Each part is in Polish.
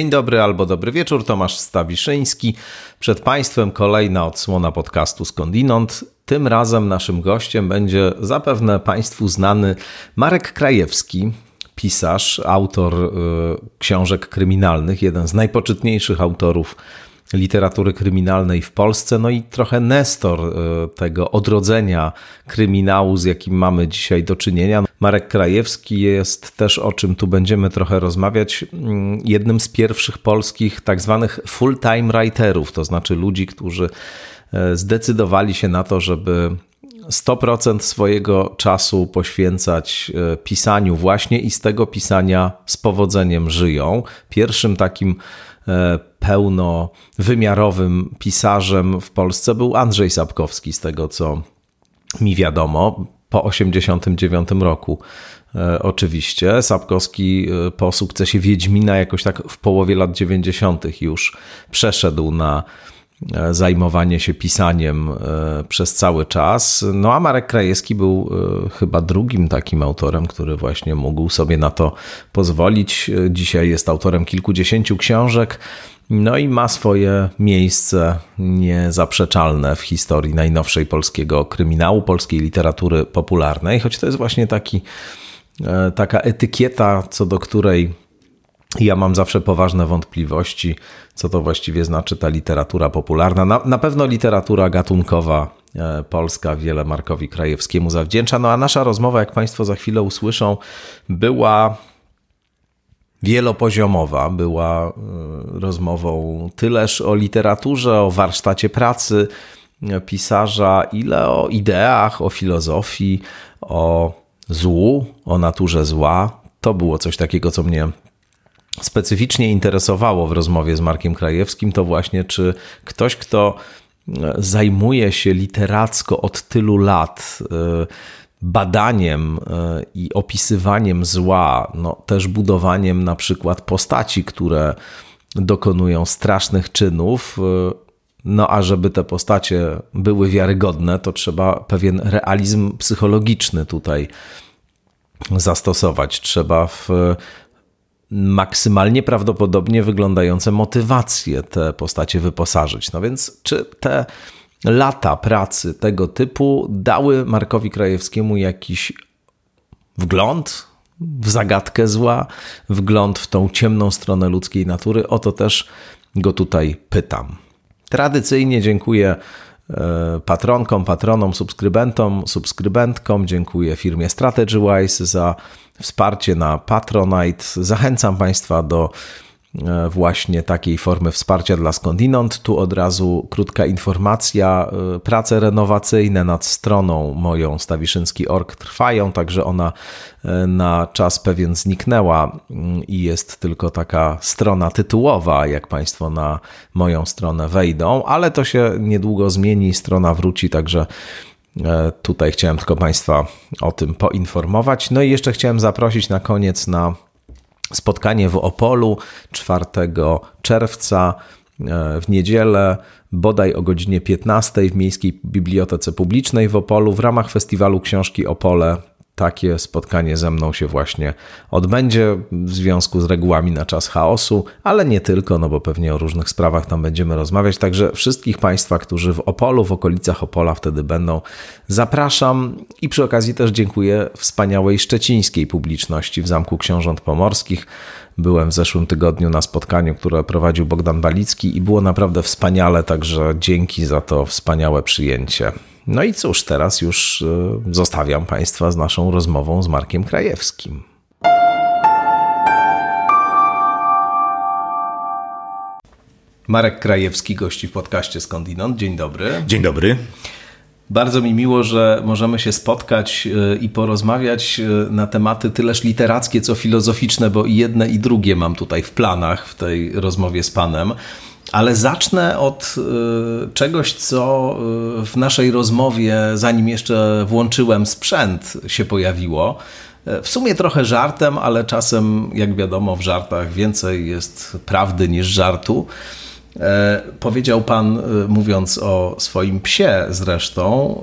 Dzień dobry albo dobry wieczór, Tomasz Stawiszyński. Przed Państwem kolejna odsłona podcastu Skądinąd. Tym razem naszym gościem będzie zapewne Państwu znany Marek Krajewski, pisarz, autor y, książek kryminalnych, jeden z najpoczytniejszych autorów literatury kryminalnej w Polsce, no i trochę nestor e, tego odrodzenia kryminału, z jakim mamy dzisiaj do czynienia. Marek Krajewski jest też, o czym tu będziemy trochę rozmawiać, mm, jednym z pierwszych polskich tak zwanych full-time writerów, to znaczy ludzi, którzy e, zdecydowali się na to, żeby 100% swojego czasu poświęcać e, pisaniu właśnie i z tego pisania z powodzeniem żyją. Pierwszym takim pełnowymiarowym pisarzem w Polsce był Andrzej Sapkowski, z tego co mi wiadomo, po 1989 roku. E, oczywiście Sapkowski e, po sukcesie Wiedźmina jakoś tak w połowie lat 90. już przeszedł na E, zajmowanie się pisaniem e, przez cały czas. No a Marek Krajewski był e, chyba drugim takim autorem, który właśnie mógł sobie na to pozwolić. Dzisiaj jest autorem kilkudziesięciu książek. No i ma swoje miejsce niezaprzeczalne w historii najnowszej polskiego kryminału, polskiej literatury popularnej, choć to jest właśnie taki, taka etykieta, co do której ja mam zawsze poważne wątpliwości, co to właściwie znaczy ta literatura popularna. Na, na pewno literatura gatunkowa e, polska wiele Markowi Krajewskiemu zawdzięcza. No a nasza rozmowa, jak Państwo za chwilę usłyszą, była wielopoziomowa. Była e, rozmową tyleż o literaturze, o warsztacie pracy e, pisarza, ile o ideach, o filozofii, o złu, o naturze zła. To było coś takiego, co mnie specyficznie interesowało w rozmowie z Markiem Krajewskim, to właśnie czy ktoś, kto e, zajmuje się literacko od tylu lat e, badaniem e, i opisywaniem zła, no też budowaniem na przykład postaci, które dokonują strasznych czynów, no a żeby te postacie były wiarygodne, to trzeba pewien realizm psychologiczny tutaj zastosować. Trzeba w maksymalnie prawdopodobnie wyglądające motywacje te postacie wyposażyć. No więc czy te lata pracy tego typu dały Markowi Krajewskiemu jakiś wgląd w zagadkę zła, wgląd w tą ciemną stronę ludzkiej natury? O to też go tutaj pytam. Tradycyjnie dziękuję e, patronkom, patronom, subskrybentom, subskrybentkom. Dziękuję firmie StrategyWise za wsparcie na Patronite. Zachęcam Państwa do e, właśnie takiej formy wsparcia dla skądinąd. Tu od razu krótka informacja. E, prace renowacyjne nad stroną moją stawiszynski.org trwają, także ona e, na czas pewien zniknęła mm, i jest tylko taka strona tytułowa, jak Państwo na moją stronę wejdą, ale to się niedługo zmieni, strona wróci, także tutaj chciałem tylko Państwa o tym poinformować. No i jeszcze chciałem zaprosić na koniec na spotkanie w Opolu 4 czerwca e, w niedzielę, bodaj o godzinie 15 w Miejskiej Bibliotece Publicznej w Opolu w ramach festiwalu książki Opole takie spotkanie ze mną się właśnie odbędzie w związku z regułami na czas chaosu, ale nie tylko, no bo pewnie o różnych sprawach tam będziemy rozmawiać. Także wszystkich Państwa, którzy w Opolu, w okolicach Opola wtedy będą, zapraszam i przy okazji też dziękuję wspaniałej szczecińskiej publiczności w Zamku Książąt Pomorskich. Byłem w zeszłym tygodniu na spotkaniu, które prowadził Bogdan Balicki i było naprawdę wspaniale, także dzięki za to wspaniałe przyjęcie. No i cóż, teraz już e, zostawiam Państwa z naszą rozmową z Markiem Krajewskim. Marek Krajewski gości w podcaście Skądinąd. Dzień dobry. Dzień dobry. Bardzo mi miło, że możemy się spotkać e, i porozmawiać e, na tematy tyleż literackie, co filozoficzne, bo i jedne i drugie mam tutaj w planach w tej rozmowie z Panem. Ale zacznę od y, czegoś, co y, w naszej rozmowie, zanim jeszcze włączyłem sprzęt, się pojawiło. W sumie trochę żartem, ale czasem, jak wiadomo, w żartach więcej jest prawdy niż żartu. Powiedział pan, y, mówiąc o swoim psie zresztą,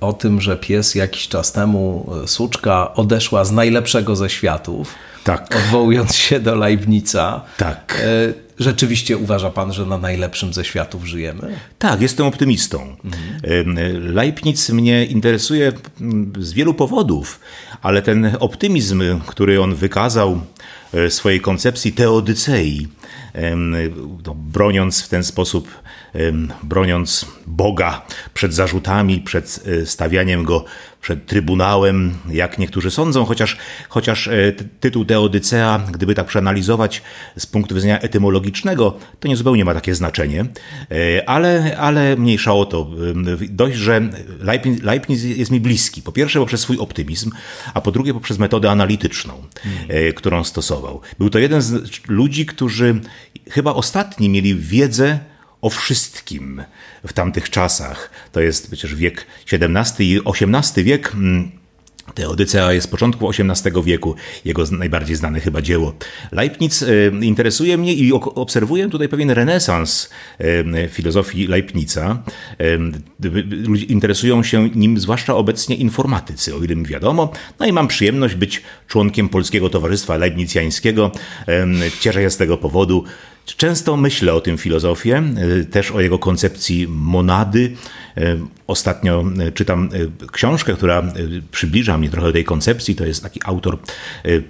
o tym, że pies jakiś czas temu, suczka, odeszła z najlepszego ze światów. Tak. Odwołując się do Leibnica. Tak. Rzeczywiście uważa pan, że na najlepszym ze światów żyjemy? Tak, jestem optymistą. Mhm. Leibniz mnie interesuje z wielu powodów, ale ten optymizm, który on wykazał w swojej koncepcji teodycei, no, broniąc w ten sposób, broniąc Boga przed zarzutami, przed e, stawianiem go przed Trybunałem, jak niektórzy sądzą, chociaż, chociaż e, tytuł Teodycea, gdyby tak przeanalizować z punktu widzenia etymologicznego, to nie zupełnie ma takie znaczenie, e, ale, ale mniejsza o to. Dość, że Leibniz, jest mi bliski. Po pierwsze poprzez swój optymizm, a po drugie poprzez metodę analityczną, hmm. którą stosował. Był to jeden z ludzi, którzy chyba ostatni mieli wiedzę o wszystkim w tamtych czasach. To jest przecież wiek XVII i XVIII wiek. Mm, Teodycea jest z początku XVIII wieku, jego najbardziej znane chyba dzieło. Leibniz e, interesuje mnie i obserwuję tutaj pewien renesans e, filozofii Leibnica. E, interesują się nim zwłaszcza obecnie informatycy, o ile mi wiadomo. No i mam przyjemność być członkiem Polskiego Towarzystwa Leibnicjańskiego. Cieszę się z tego powodu. Często myślę o tym filozofię, e, też o jego koncepcji monady. E, ostatnio e, czytam książkę, która przybliża mnie trochę do tej koncepcji. To jest taki autor,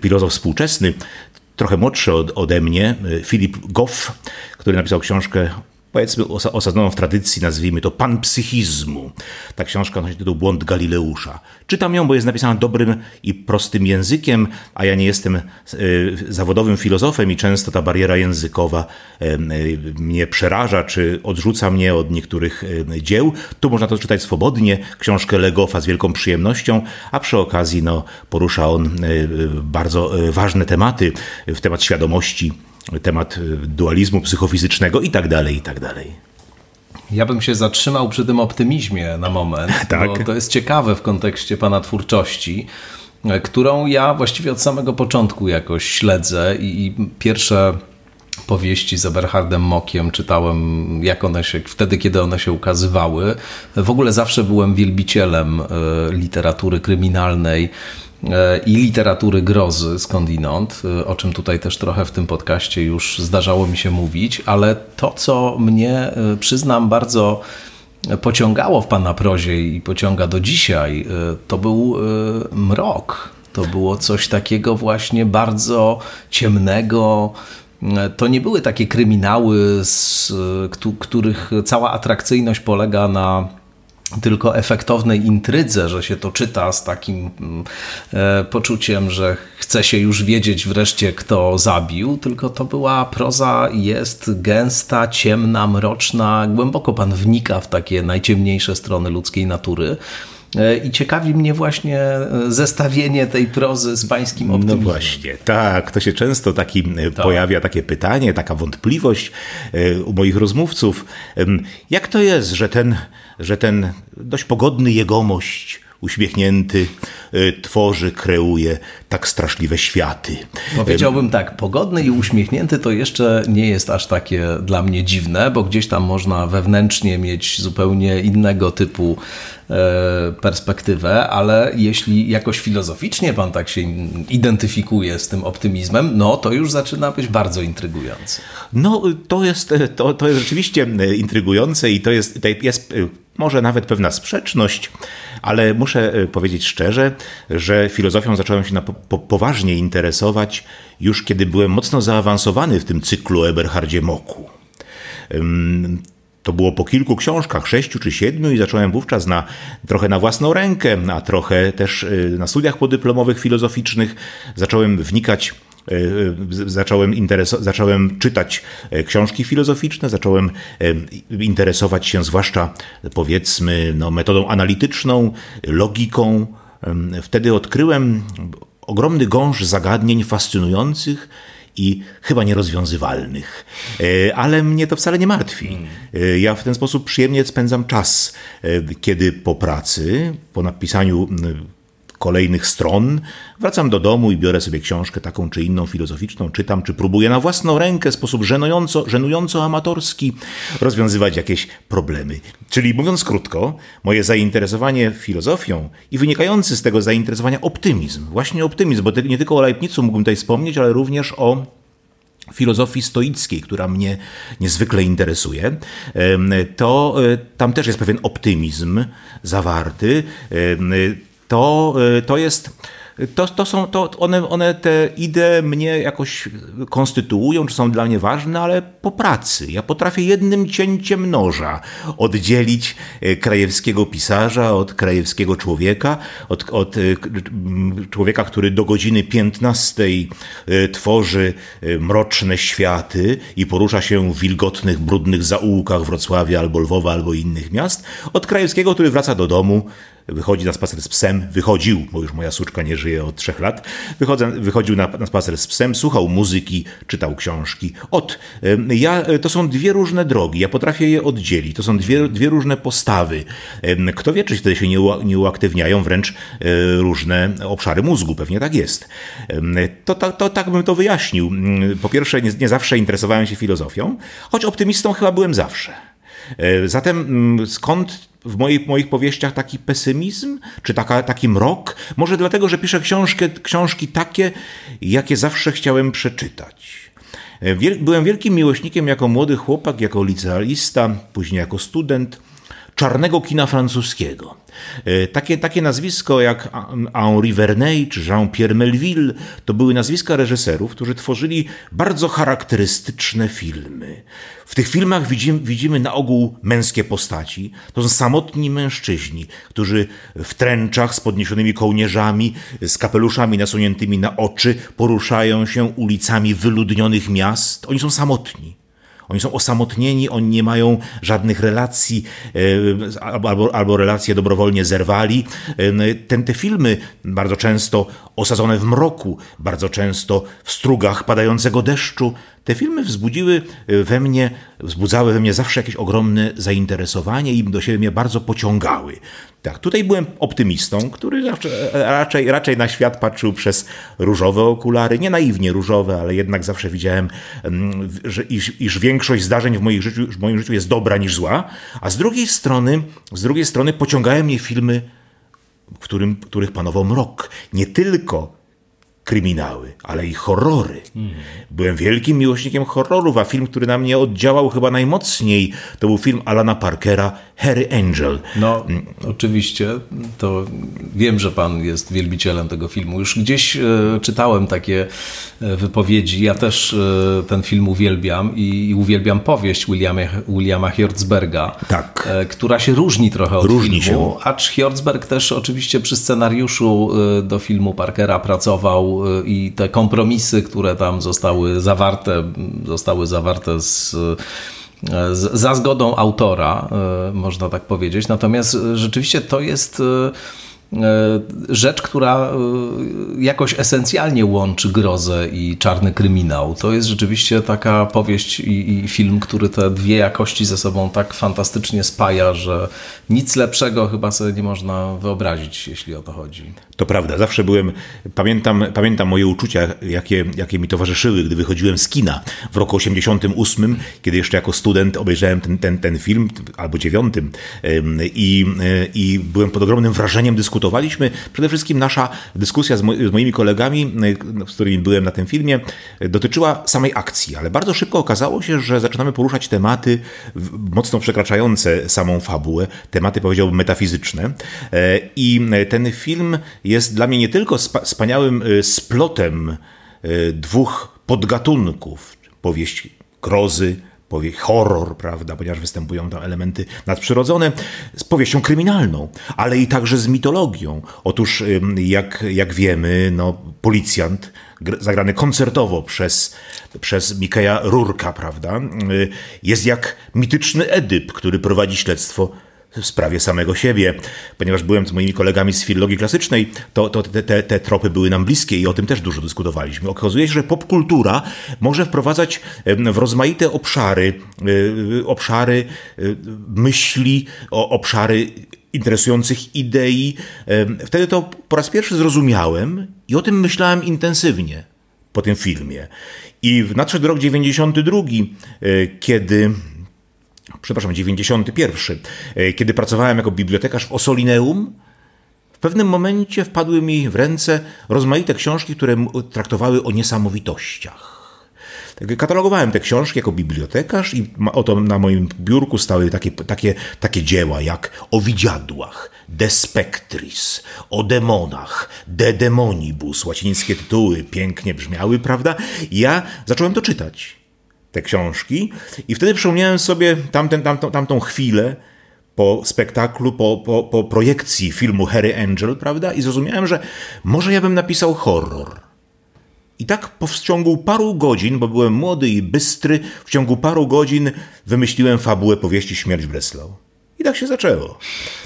filozof współczesny, trochę młodszy ode mnie, Filip Goff, który napisał książkę powiedzmy osadzoną w tradycji, nazwijmy to panpsychizmu. Ta książka nosi tytuł Błąd Galileusza. Czytam ją, bo jest napisana dobrym i prostym językiem, a ja nie jestem e, zawodowym filozofem i często ta bariera językowa e, e, mnie przeraża, czy odrzuca mnie od niektórych dzieł. Tu można to czytać swobodnie, książkę Legofa z wielką przyjemnością, a przy okazji no, porusza on bardzo ważne tematy w temat świadomości temat y, dualizmu psychofizycznego i tak dalej, i tak dalej. Ja bym się zatrzymał przy tym optymizmie na moment, tak. bo to jest ciekawe w kontekście pana twórczości, e, którą ja właściwie od samego początku jakoś śledzę i pierwsze powieści z Eberhardem Mokiem czytałem, jak one się, wtedy, kiedy one się ukazywały. W ogóle zawsze byłem wielbicielem e, literatury kryminalnej i literatury grozy skądinąd, e, o czym tutaj też trochę w tym podcaście już zdarzało mi się mówić, ale to, co mnie, e, przyznam, bardzo pociągało w pana prozie i pociąga do dzisiaj, to był mrok. To było coś takiego właśnie bardzo ciemnego, to nie były takie kryminały, z których cała atrakcyjność polega na tylko efektownej intrydze, że się to czyta z takim mm, e, poczuciem, że chce się już wiedzieć wreszcie, kto zabił, tylko to była proza, jest gęsta, ciemna, mroczna, głęboko pan wnika w takie najciemniejsze strony ludzkiej natury. E, I ciekawi mnie właśnie e, zestawienie tej prozy z pańskim no optymizmem. No właśnie, tak. To się często taki e, tak. pojawia takie pytanie, taka wątpliwość u moich rozmówców. Jak to jest, że ten, że ten dość pogodny jegomość uśmiechnięty, tworzy, kreuje tak straszliwe światy. Powiedziałbym tak, pogodny i uśmiechnięty to jeszcze nie jest aż takie dla mnie dziwne, bo gdzieś tam można wewnętrznie mieć zupełnie innego typu E, perspektywę, ale jeśli jakoś filozoficznie pan tak się identyfikuje z tym optymizmem, no to już zaczyna być bardzo intrygujące. No to jest, to, to jest rzeczywiście intrygujące i to jest, to jest może nawet pewna sprzeczność, ale muszę powiedzieć szczerze, że filozofią zacząłem się na po, poważnie interesować już kiedy byłem mocno zaawansowany w tym cyklu Eberhardzie Moku. To było po kilku książkach, sześciu czy siedmiu, i zacząłem wówczas na, trochę na własną rękę, a trochę też y, na studiach podyplomowych filozoficznych zacząłem wnikać y, y, zacząłem, zacząłem czytać e, książki filozoficzne, zacząłem e, interesować się zwłaszcza powiedzmy no, metodą analityczną, logiką. Wtedy odkryłem ogromny gąszcz zagadnień fascynujących i chyba nierozwiązywalnych. E, ale mnie to wcale nie martwi. E, ja w ten sposób przyjemnie spędzam czas, e, kiedy po pracy, po napisaniu kolejnych stron, wracam do domu i biorę sobie książkę taką czy inną filozoficzną, czytam, czy próbuję na własną rękę w sposób żenująco, żenująco amatorski rozwiązywać jakieś problemy. Czyli mówiąc krótko, moje zainteresowanie filozofią i wynikający z tego zainteresowania optymizm, właśnie optymizm, bo nie tylko o Leibnizu mógłbym tutaj wspomnieć, ale również o filozofii stoickiej, która mnie niezwykle interesuje, to e, tam też jest pewien optymizm zawarty. To, e, to jest to, to są, to one, one te idee mnie jakoś konstytuują, czy są dla mnie ważne, ale po pracy. Ja potrafię jednym cięciem noża oddzielić e, krajewskiego pisarza od krajewskiego człowieka, od, od e, człowieka, który do godziny 15 e, tworzy mroczne światy i porusza się w wilgotnych, brudnych zaułkach Wrocławia albo Lwowa albo innych miast, od krajewskiego, który wraca do domu, wychodzi na spacer z psem, wychodził, bo już moja suczka nie żyje od trzech lat, wychodzę, wychodził na, na spacer z psem, słuchał muzyki, czytał książki. Od, ja, e, to są dwie różne drogi, ja potrafię je oddzielić, to są dwie, dwie różne postawy. Kto wie, czy wtedy się nie, nie uaktywniają wręcz e, różne obszary mózgu, pewnie tak jest. To, to, to tak bym to wyjaśnił. Mm, po pierwsze, nie, nie zawsze interesowałem się filozofią, choć optymistą chyba byłem zawsze. E, zatem mm, skąd w moich, moich powieściach taki pesymizm, czy taka, taki mrok? Może dlatego, że piszę książkę, książki takie, jakie zawsze chciałem przeczytać. E, byłem wielkim miłośnikiem jako młody chłopak, jako licealista, później jako student czarnego kina francuskiego. E, takie, takie nazwisko jak Henri Verneuil czy Jean-Pierre Melville to były nazwiska reżyserów, którzy tworzyli bardzo charakterystyczne filmy. W tych filmach widzimy, widzimy na ogół męskie postaci. To są samotni mężczyźni, którzy w tręczach z podniesionymi kołnierzami, z kapeluszami nasuniętymi na oczy poruszają się ulicami wyludnionych miast. Oni są samotni. Oni są osamotnieni, oni nie mają żadnych relacji e, albo, albo relacje dobrowolnie zerwali. E, ten, te filmy bardzo często osadzone w mroku, bardzo często w strugach padającego deszczu, te filmy wzbudziły e, we mnie, wzbudzały we mnie zawsze jakieś ogromne zainteresowanie i do siebie mnie bardzo pociągały. Tak, tutaj byłem optymistą, który raczej, raczej na świat patrzył przez różowe okulary, nie naiwnie różowe, ale jednak zawsze widziałem, mm, że, iż, iż większość zdarzeń w moim, życiu, w moim życiu jest dobra niż zła, a z drugiej strony, z drugiej strony pociągają mnie filmy, w którym, których panował mrok. Nie tylko kryminały, ale i horrory. Byłem wielkim miłośnikiem horrorów, a film, który na mnie oddziałał chyba najmocniej, to był film Alana Parkera Harry Angel. No, oczywiście, to wiem, że pan jest wielbicielem tego filmu. Już gdzieś e, czytałem takie e, wypowiedzi. Ja też e, ten film uwielbiam i, i uwielbiam powieść Williama, Williama Hirtzberga, tak. e, która się różni trochę od różni filmu. Się. Acz Hirtzberg też oczywiście przy scenariuszu e, do filmu Parkera pracował i te kompromisy, które tam zostały zawarte, zostały zawarte z za zgodą autora, można tak powiedzieć. Natomiast rzeczywiście to jest E, rzecz, która e, jakoś esencjalnie łączy grozę i czarny kryminał. To jest rzeczywiście taka powieść i, i, film, który te dwie jakości ze sobą tak fantastycznie spaja, że nic lepszego chyba sobie nie można wyobrazić, jeśli o to chodzi. To prawda, zawsze byłem, pamiętam, pamiętam moje uczucia, jakie, jakie mi towarzyszyły, gdy wychodziłem z kina w roku 88, kiedy jeszcze jako student obejrzałem ten, ten, ten film, albo dziewiątym i, i byłem pod ogromnym wrażeniem dyskutowaliśmy. Przede wszystkim nasza dyskusja z, z moimi kolegami, z którymi byłem na tym filmie, dotyczyła samej akcji, ale bardzo szybko okazało się, że zaczynamy poruszać tematy mocno przekraczające samą fabułę, tematy powiedziałbym metafizyczne. E, I ten film jest dla mnie nie tylko wspaniałym e, splotem e, dwóch podgatunków, powieść grozy, powie horror, prawda, ponieważ występują tam elementy nadprzyrodzone, z powieścią kryminalną, ale i także z mitologią. Otóż, jak, jak wiemy, no, policjant zagrany koncertowo przez, przez Mikeja Rurka, prawda, y, jest jak mityczny Edyp, który prowadzi śledztwo w sprawie samego siebie. Ponieważ byłem z moimi kolegami z filologii klasycznej, to, to te, te, te tropy były nam bliskie i o tym też dużo dyskutowaliśmy. Okazuje się, że popkultura może wprowadzać w rozmaite obszary, e, obszary e, myśli, obszary interesujących idei. Wtedy to po raz pierwszy zrozumiałem i o tym myślałem intensywnie po tym filmie. I nadszedł rok 92, kiedy przepraszam, 91, e, kiedy pracowałem jako bibliotekarz w Osolineum, w pewnym momencie wpadły mi w ręce rozmaite książki, które traktowały o niesamowitościach. Tak, katalogowałem te książki jako bibliotekarz i oto na moim biurku stały takie, takie, takie dzieła jak o widziadłach, De Spectris, o demonach, De Demonibus, łacińskie tytuły pięknie brzmiały, prawda? Ja zacząłem to czytać te książki i wtedy przypomniałem sobie tamten, tamtą, tamtą chwilę po spektaklu, po, po, po projekcji filmu Harry Angel, prawda? I zrozumiałem, że może ja bym napisał horror. I tak po w ciągu paru godzin, bo byłem młody i bystry, w ciągu paru godzin wymyśliłem fabułę powieści Śmierć Breslau. I tak się zaczęło.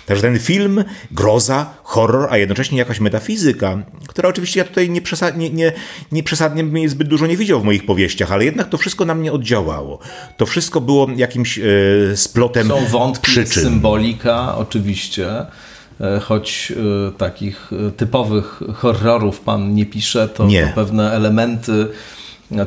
Także ten film, groza, horror, a jednocześnie jakaś metafizyka, która oczywiście ja tutaj nie, przesadnie, nie, nie przesadnie bym jej zbyt dużo nie widział w moich powieściach, ale jednak to wszystko na mnie oddziałało. To wszystko było jakimś e, splotem Są wątki, przyczyn. symbolika oczywiście, e, choć e, takich e, typowych horrorów pan nie pisze, to, Nie. to pewne elementy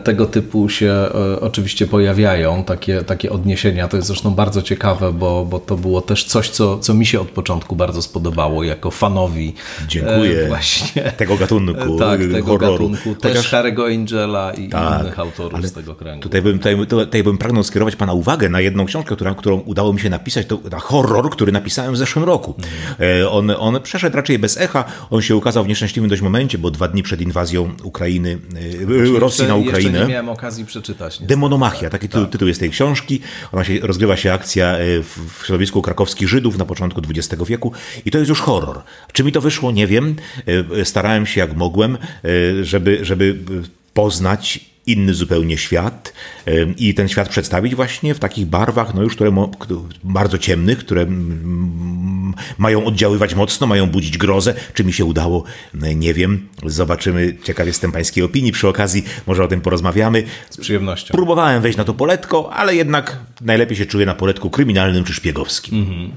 tego typu się e, oczywiście pojawiają, takie, takie odniesienia. To jest zresztą bardzo ciekawe, bo, bo to było też coś, co, co mi się od początku bardzo spodobało jako fanowi. Dziękuję. e, Właśnie. Tego gatunku Tak, tego horroru. gatunku. Też Chociaż- Harry'ego Angela i Tak, innych autorów ale z tego kręgu. Tutaj bym, tutaj, tutaj bym pragnął skierować Pana uwagę na jedną książkę, która, którą udało mi się napisać, to na horror, który napisałem w zeszłym roku. E, On, on przeszedł raczej bez echa, on się ukazał w nieszczęśliwym dość momencie, bo dwa dni przed inwazją Ukrainy, e, Rosji na Jeszcze Ukrainę. nie miałem okazji przeczytać. Demonomachia, taki tytuł, tytuł jest tej książki. Ona się, rozgrywa się akcja e, w, środowisku krakowskich Żydów na początku XX wieku i to jest już horror. Czy mi to wyszło? Nie wiem. E, Starałem się jak mogłem, e, żeby, żeby poznać inny zupełnie świat i ten świat przedstawić właśnie w takich barwach, no już które bardzo ciemnych, które mają oddziaływać mocno, mają budzić grozę. Czy mi się udało? E, Nie wiem. Zobaczymy. Ciekaw jestem pańskiej opinii. Przy okazji może o tym porozmawiamy. Z przyjemnością. Próbowałem wejść na to poletko, ale jednak najlepiej się czuję na poletku kryminalnym czy szpiegowskim.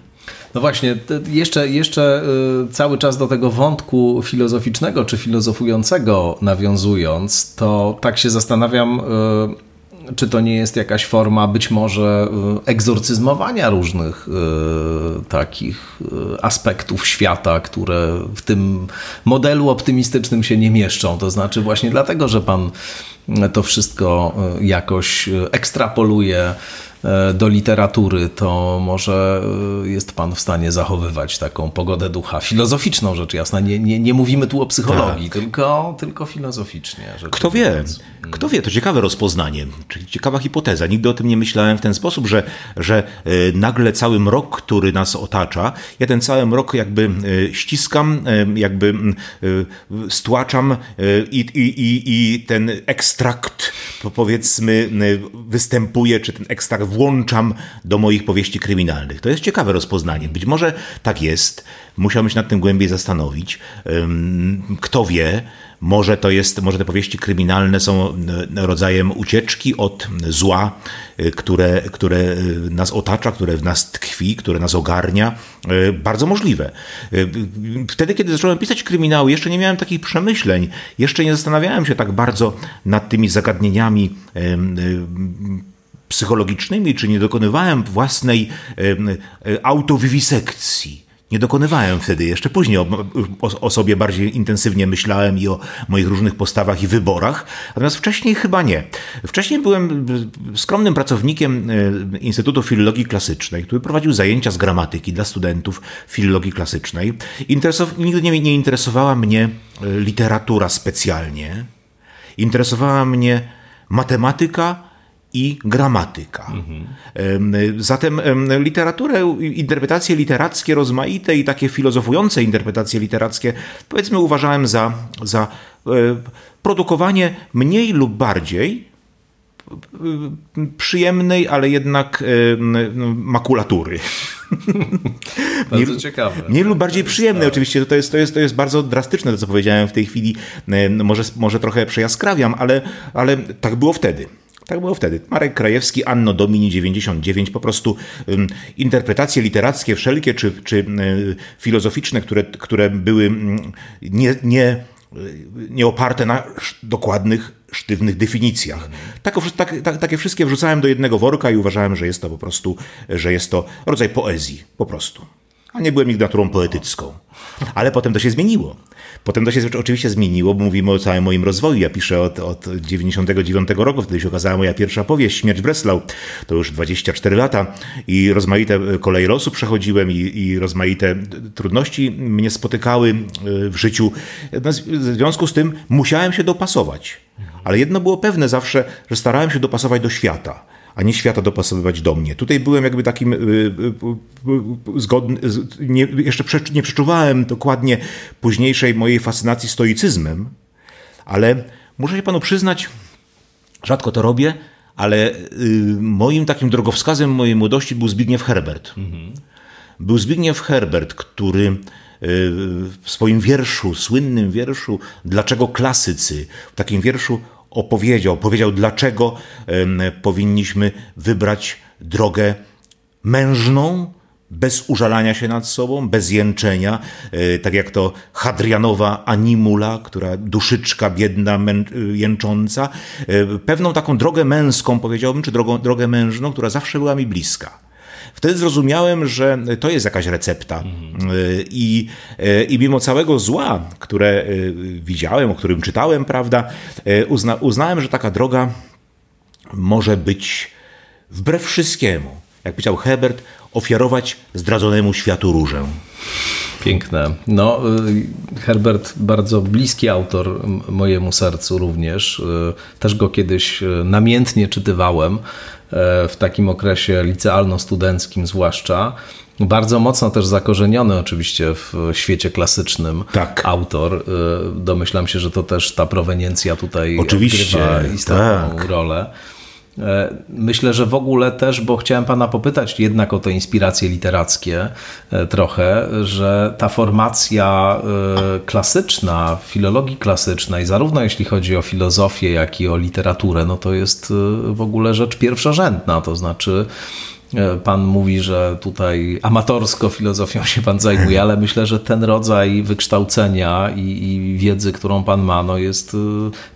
No właśnie, jeszcze, jeszcze y, cały czas do tego wątku filozoficznego czy filozofującego nawiązując, to tak się zastanawiam, y, czy to nie jest jakaś forma być może y, egzorcyzmowania różnych takich aspektów świata, które w tym modelu optymistycznym się nie mieszczą. To znaczy właśnie dlatego, że pan to wszystko jakoś ekstrapoluje do literatury, to może e, jest pan w stanie zachowywać taką pogodę ducha filozoficzną, rzecz jasna. Nie, nie, nie mówimy tu o psychologii, tylko, tylko filozoficznie. Tak. Kto wie? Kto wie? To ciekawe rozpoznanie, czyli ciekawa hipoteza. Nigdy o tym nie myślałem w ten sposób, że, że e, nagle cały mrok, który nas otacza, ja ten cały mrok jakby e, ściskam, e, jakby e, stłaczam e, i, i, i, i ten ekstrakt, po- powiedzmy, e, występuje, czy ten ekstrakt włączam do moich powieści kryminalnych. To jest ciekawe rozpoznanie. Być może tak jest. Musiałbym się nad tym głębiej zastanowić. Kto wie, może to jest, może te powieści kryminalne są e, rodzajem ucieczki od zła, e, które, które e, nas otacza, które w nas tkwi, które nas ogarnia. Bardzo możliwe. Wtedy, kiedy zacząłem pisać kryminały, jeszcze nie miałem takich przemyśleń, jeszcze nie zastanawiałem się tak bardzo nad tymi zagadnieniami psychologicznymi, czy nie dokonywałem własnej e, autowiwisekcji. Nie dokonywałem wtedy, jeszcze później o, o, o sobie bardziej intensywnie myślałem i o moich różnych postawach i wyborach, natomiast wcześniej chyba nie. Wcześniej byłem skromnym pracownikiem e, Instytutu Filologii Klasycznej, który prowadził zajęcia z gramatyki dla studentów filologii klasycznej. Interesow- nigdy nie, nie interesowała mnie e, literatura specjalnie. Interesowała mnie matematyka i gramatyka. Em, Zatem em, literaturę, interpretacje literackie rozmaite i takie filozofujące interpretacje literackie, powiedzmy, uważałem za, za e, produkowanie mniej lub bardziej przyjemnej, ale jednak no, makulatury. bardzo ciekawe. Mniej lub bardziej przyjemne tak. oczywiście. To jest, to, jest, to jest bardzo drastyczne, to co powiedziałem w tej chwili. Może, może trochę przejaskrawiam, ale, ale tak było wtedy. Tak było wtedy. Marek Krajewski, Anno Domini 99, po prostu interpretacje literackie wszelkie, czy, czy y, filozoficzne, które, które były nie, nie, nie oparte na dokładnych, sztywnych definicjach. Tak, tak, tak, takie wszystkie wrzucałem do jednego worka i uważałem, że jest to po prostu, że jest to rodzaj poezji, po prostu. A nie byłem nigdy naturą poetycką. Ale potem to się zmieniło. Potem to się oczywiście zmieniło, bo mówimy o całym moim rozwoju. Ja piszę od, od 99 roku, wtedy się okazała moja pierwsza powieść, Śmierć Breslau. To już 24 lata i rozmaite koleje losu przechodziłem i, i rozmaite trudności mnie spotykały w życiu. W związku z tym musiałem się dopasować. Ale jedno było pewne zawsze, że starałem się dopasować do świata a nie świata dopasowywać do mnie. Tutaj byłem jakby takim y, y, y, zgodny, nie, jeszcze nie przeczuwałem dokładnie późniejszej mojej fascynacji stoicyzmem, ale muszę się panu przyznać, rzadko to robię, ale moim takim drogowskazem mojej młodości był Zbigniew Herbert. Mhm. Był Zbigniew Herbert, który w swoim wierszu, słynnym wierszu Dlaczego klasycy, w takim wierszu opowiedział, powiedział, dlaczego powinniśmy wybrać drogę mężną, bez użalania się nad sobą, bez jęczenia, e, tak jak to Hadrianowa animula, która duszyczka biedna, jęcząca, e, pewną taką drogę męską, powiedziałbym, czy drogą, drogę mężną, która zawsze była mi bliska. Wtedy zrozumiałem, że to jest jakaś recepta. Mhm. I, I mimo całego zła, które widziałem, o którym czytałem, prawda, uzna, uznałem, że taka droga może być wbrew wszystkiemu, jak powiedział Hebert, ofiarować zdradzonemu światu różę. Piękne. No, Herbert, bardzo bliski autor mojemu sercu również. Też go kiedyś namiętnie czytywałem. E, w takim okresie licealno-studenckim zwłaszcza. Bardzo mocno też zakorzeniony oczywiście w świecie klasycznym tak. autor. E, domyślam się, że to też ta proweniencja tutaj oczywiście, odgrywa istotną tak. rolę. E, myślę, że w ogóle też, bo chciałem Pana popytać jednak o te inspiracje literackie e, trochę, że ta formacja e, klasyczna, filologii klasycznej, zarówno jeśli chodzi o filozofię, jak i o literaturę, no to jest w ogóle rzecz pierwszorzędna, to znaczy Pan mówi, że tutaj amatorsko filozofią się Pan zajmuje, ale myślę, że ten rodzaj wykształcenia i, i wiedzy, którą Pan ma, no jest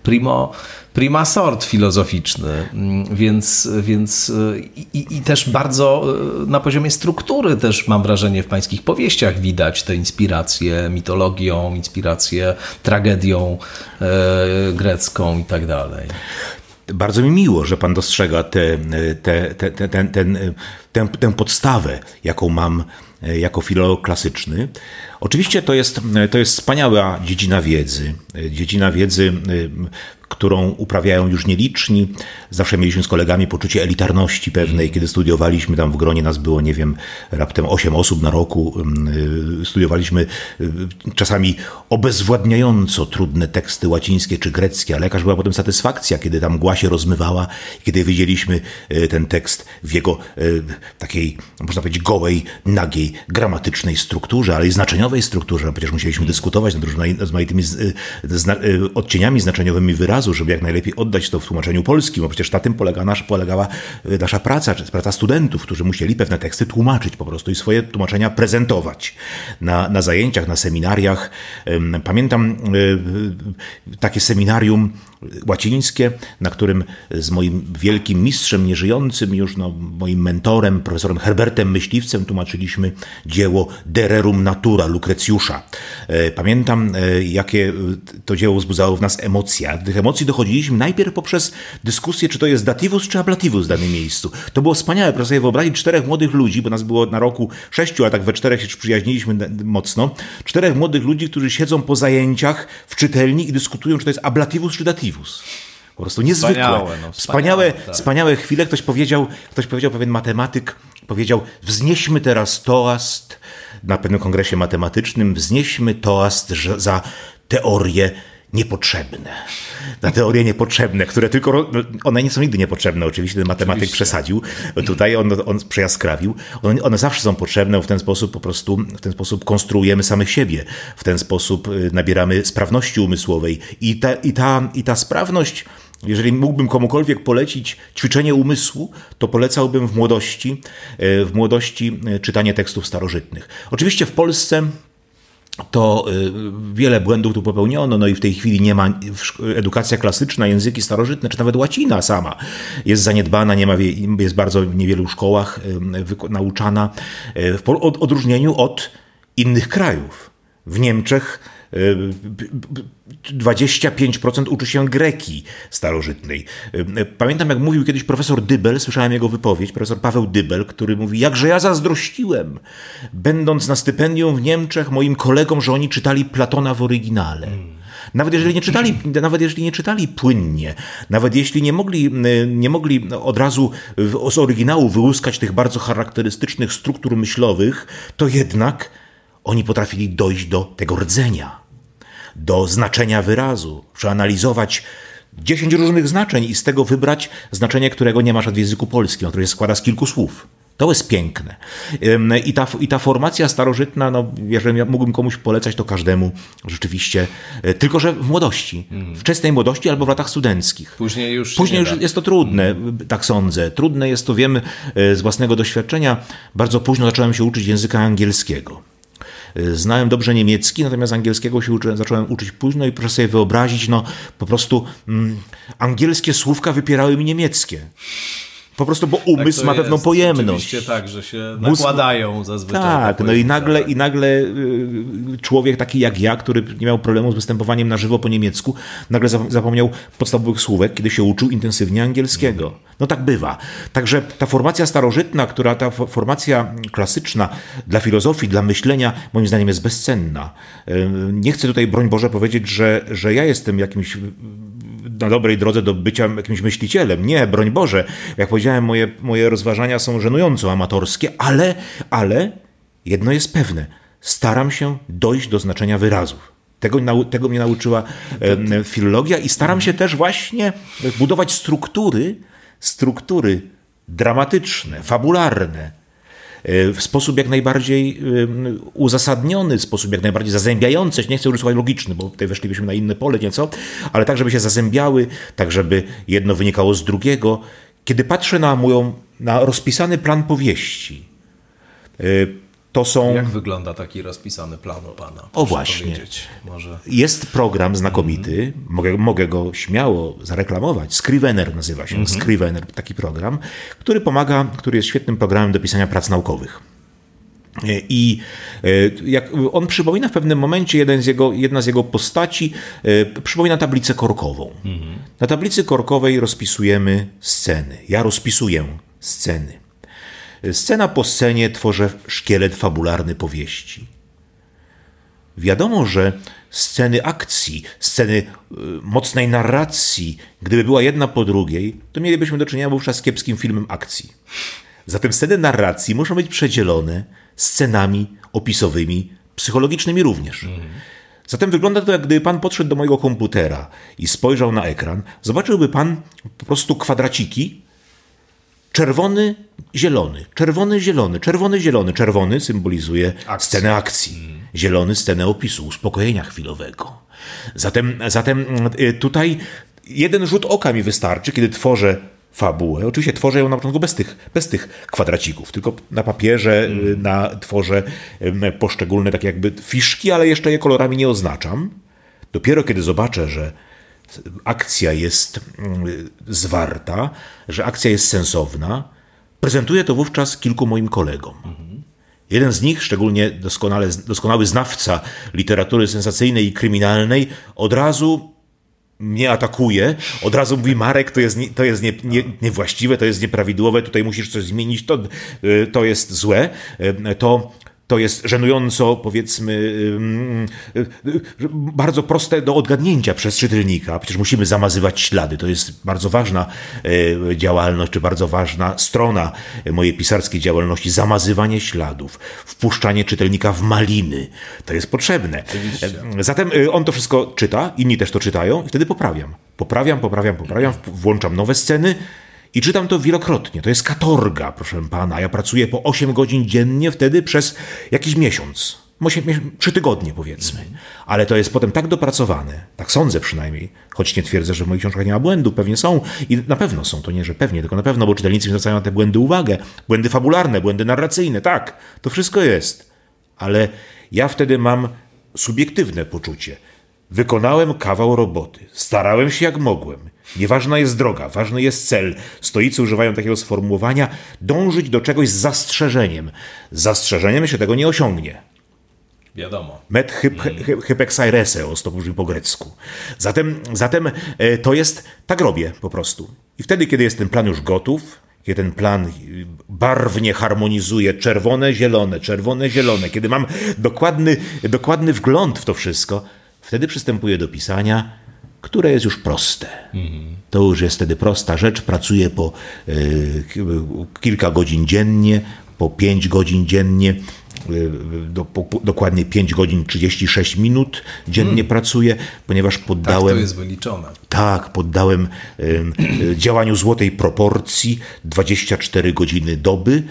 primo prima sort filozoficzny, mm, więc, więc i, i, też bardzo e, na poziomie struktury też mam wrażenie w pańskich powieściach widać te inspiracje mitologią, inspiracje tragedią e, grecką i tak dalej. Bardzo mi miło, że pan dostrzega tę te, te, te, ten, ten, tę, tę podstawę, jaką mam jako filolog klasyczny. Oczywiście to jest, to jest wspaniała dziedzina wiedzy. Dziedzina wiedzy którą uprawiają już nieliczni. Zawsze mieliśmy z kolegami poczucie elitarności pewnej, kiedy studiowaliśmy, tam w gronie nas było, nie wiem, raptem 8 osób na roku. Y, studiowaliśmy y, czasami obezwładniająco trudne teksty łacińskie czy greckie, ale jakaż była potem satysfakcja, kiedy tam mgła się rozmywała, kiedy widzieliśmy y, ten tekst w jego takiej, można powiedzieć, gołej, nagiej, gramatycznej strukturze, ale i znaczeniowej strukturze. Przecież musieliśmy dyskutować nad rozmaitymi odcieniami znaczeniowymi wyrazów, razu, żeby jak najlepiej oddać to w tłumaczeniu polskim, bo przecież na tym polega nasz, polegała e, nasza praca, czy praca studentów, którzy musieli pewne teksty tłumaczyć po prostu i swoje tłumaczenia prezentować na, na zajęciach, na seminariach. Pamiętam e, takie seminarium łacińskie, na którym z moim wielkim mistrzem, nieżyjącym już, no, moim mentorem, profesorem Herbertem Myśliwcem tłumaczyliśmy dzieło De Rerum Natura Lukrecjusza. E, pamiętam, jakie to dzieło wzbudzało w nas emocje. Tych emocji dochodziliśmy najpierw poprzez dyskusję, czy to jest datywus, czy ablatywus w danym miejscu. To było wspaniałe, proszę sobie wyobrazić czterech młodych ludzi, bo nas było na roku sześciu, a tak we czterech się przyjaźniliśmy mocno. Czterech młodych ludzi, którzy siedzą po zajęciach w czytelni i dyskutują, czy to jest ablatywus, czy datywus. Po prostu niezwykłe. Wspaniałe, no, wspaniałe, wspaniałe, tak. wspaniałe chwile. Ktoś powiedział, ktoś powiedział, pewien matematyk powiedział, wznieśmy teraz toast na pewnym kongresie matematycznym, wznieśmy toast za teorię niepotrzebne. Na teorie niepotrzebne, które tylko. One nie są nigdy niepotrzebne, oczywiście ten matematyk oczywiście. przesadził. Tutaj on, on przejaskrawił. One, one zawsze są potrzebne, w ten sposób po prostu w ten sposób konstruujemy samych siebie. W ten sposób y, nabieramy sprawności umysłowej. I ta, i ta, i ta sprawność. Jeżeli mógłbym komukolwiek polecić ćwiczenie umysłu, to polecałbym w młodości, y, w młodości y, czytanie tekstów starożytnych. Oczywiście w Polsce to y, wiele błędów tu popełniono, no i w tej chwili nie ma edukacja klasyczna, języki starożytne, czy nawet łacina sama jest zaniedbana, nie ma, jest bardzo w niewielu szkołach nauczana, y, w odróżnieniu od innych krajów. W Niemczech 25% uczy się greki starożytnej. Pamiętam, jak mówił kiedyś profesor Dybel, słyszałem jego wypowiedź, profesor Paweł Dybel, który mówi, jakże ja zazdrościłem, będąc na stypendium w Niemczech, moim kolegom, że oni czytali Platona w oryginale. Nawet jeżeli nie czytali, nawet jeżeli nie czytali płynnie, nawet jeśli nie mogli, nie mogli od razu z oryginału wyłuskać tych bardzo charakterystycznych struktur myślowych, to jednak oni potrafili dojść do tego rdzenia do znaczenia wyrazu, przeanalizować dziesięć różnych znaczeń i z tego wybrać znaczenie, którego nie masz w języku polskim, które się składa z kilku słów. To jest piękne. I ta, I ta formacja starożytna, no, jeżeli mógłbym komuś polecać, to każdemu rzeczywiście, e, tylko że w młodości, w wczesnej młodości albo w latach studenckich. Później już, Później już jest to trudne, tak sądzę. Trudne jest to, wiem e, z własnego doświadczenia. Bardzo późno zacząłem się uczyć języka angielskiego. Y, znałem dobrze niemiecki, natomiast angielskiego się uczy, zacząłem uczyć późno i proszę sobie wyobrazić, no po prostu mm, angielskie słówka wypierały mi niemieckie. Po prostu, bo umysł tak ma pewną jest. pojemność. Oczywiście tak, że się nakładają zazwyczaj. Tak, no i nagle, i nagle y, człowiek taki jak ja, który nie miał problemu z występowaniem na żywo po niemiecku, nagle zapomniał podstawowych słówek, kiedy się uczył intensywnie angielskiego. No tak bywa. Także ta formacja starożytna, która ta formacja klasyczna dla filozofii, dla myślenia, moim zdaniem jest bezcenna. Nie chcę tutaj, broń Boże, powiedzieć, że, że ja jestem jakimś na dobrej drodze do bycia jakimś myślicielem. Nie, broń Boże. Jak powiedziałem, moje, moje rozważania są żenująco amatorskie, ale, ale jedno jest pewne. Staram się dojść do znaczenia wyrazów. Tego, tego mnie nauczyła e, filologia i staram się też właśnie budować struktury, struktury dramatyczne, fabularne, w sposób jak najbardziej uzasadniony, w sposób jak najbardziej zazębiający, nie chcę używać logiczny, bo tutaj weszlibyśmy na inne pole nieco, ale tak, żeby się zazębiały, tak, żeby jedno wynikało z drugiego. Kiedy patrzę na moją, na rozpisany plan powieści, y, to są... Jak wygląda taki rozpisany plan u Pana? O właśnie. Może... Jest program znakomity, mm -hmm. mogę, mogę go śmiało zareklamować. Scrivener nazywa się. Mm -hmm. Scrivener, taki program, który pomaga, który jest świetnym programem do pisania prac naukowych. I e, jak on przypomina w pewnym momencie, jeden z jego, jedna z jego postaci e, przypomina tablicę korkową. Mm -hmm. Na tablicy korkowej rozpisujemy sceny. Ja rozpisuję sceny. Scena po scenie tworzy szkielet fabularny powieści. Wiadomo, że sceny akcji, sceny y, mocnej narracji, gdyby była jedna po drugiej, to mielibyśmy do czynienia wówczas z kiepskim filmem akcji. Zatem sceny narracji muszą być przedzielone scenami opisowymi, psychologicznymi również. Zatem wygląda to, jak gdyby pan podszedł do mojego komputera i spojrzał na ekran, zobaczyłby pan po prostu kwadraciki, Czerwony, zielony, czerwony, zielony, czerwony, zielony. Czerwony symbolizuje Akcja. scenę akcji, zielony scenę opisu, uspokojenia chwilowego. Zatem, zatem y, tutaj jeden rzut oka mi wystarczy, kiedy tworzę fabułę. Oczywiście tworzę ją na początku bez tych, bez tych kwadracików, tylko na papierze mm. na, tworzę poszczególne takie jakby fiszki, ale jeszcze je kolorami nie oznaczam. Dopiero kiedy zobaczę, że akcja jest mm, zwarta, że akcja jest sensowna, prezentuję to wówczas kilku moim kolegom. Jeden z nich, szczególnie doskonale, doskonały znawca literatury sensacyjnej i kryminalnej, od razu mnie atakuje, od razu mówi Marek, to jest, nie, to jest nie, nie, niewłaściwe, to jest nieprawidłowe, tutaj musisz coś zmienić, to, y, to jest złe. Y, to to jest żenująco, powiedzmy, bardzo proste do odgadnięcia przez czytelnika. Przecież musimy zamazywać ślady. To jest bardzo ważna e, działalność, czy bardzo ważna strona mojej pisarskiej działalności. Zamazywanie śladów, wpuszczanie czytelnika w maliny. To jest potrzebne. Oczywiście. Zatem on to wszystko czyta, inni też to czytają i wtedy poprawiam. Poprawiam, poprawiam, poprawiam, włączam nowe sceny i czytam to wielokrotnie. To jest katorga, proszę pana. Ja pracuję po 8 godzin dziennie wtedy przez jakiś miesiąc. Trzy tygodnie powiedzmy. Ale to jest potem tak dopracowane, tak sądzę przynajmniej, choć nie twierdzę, że w moich książkach nie ma błędu, pewnie są i na pewno są, to nie, że pewnie, tylko na pewno, bo czytelnicy zwracają na te błędy uwagę. Błędy fabularne, błędy narracyjne, tak, to wszystko jest. Ale ja wtedy mam subiektywne poczucie. Wykonałem kawał roboty, starałem się jak mogłem. Nieważna jest droga, ważny jest cel. Stoicy używają takiego sformułowania dążyć do czegoś z zastrzeżeniem. Z zastrzeżeniem się tego nie osiągnie. Wiadomo. Met hyp, hypexaireseos, to brzmi po grecku. Zatem, zatem e, to jest, tak robię po prostu. I wtedy, kiedy jest ten plan już gotów, kiedy ten plan barwnie harmonizuje czerwone, zielone, czerwone, zielone, kiedy mam dokładny, dokładny wgląd w to wszystko, wtedy przystępuję do pisania, które jest już proste. To już jest wtedy prosta rzecz. Pracuję po y, kilka godzin dziennie, po pięć godzin dziennie. Y, do, po, dokładnie 5 godzin 36 minut dziennie hmm. pracuję, ponieważ poddałem. Tak, to jest wyliczone. Tak, poddałem y, działaniu złotej proporcji 24 godziny doby.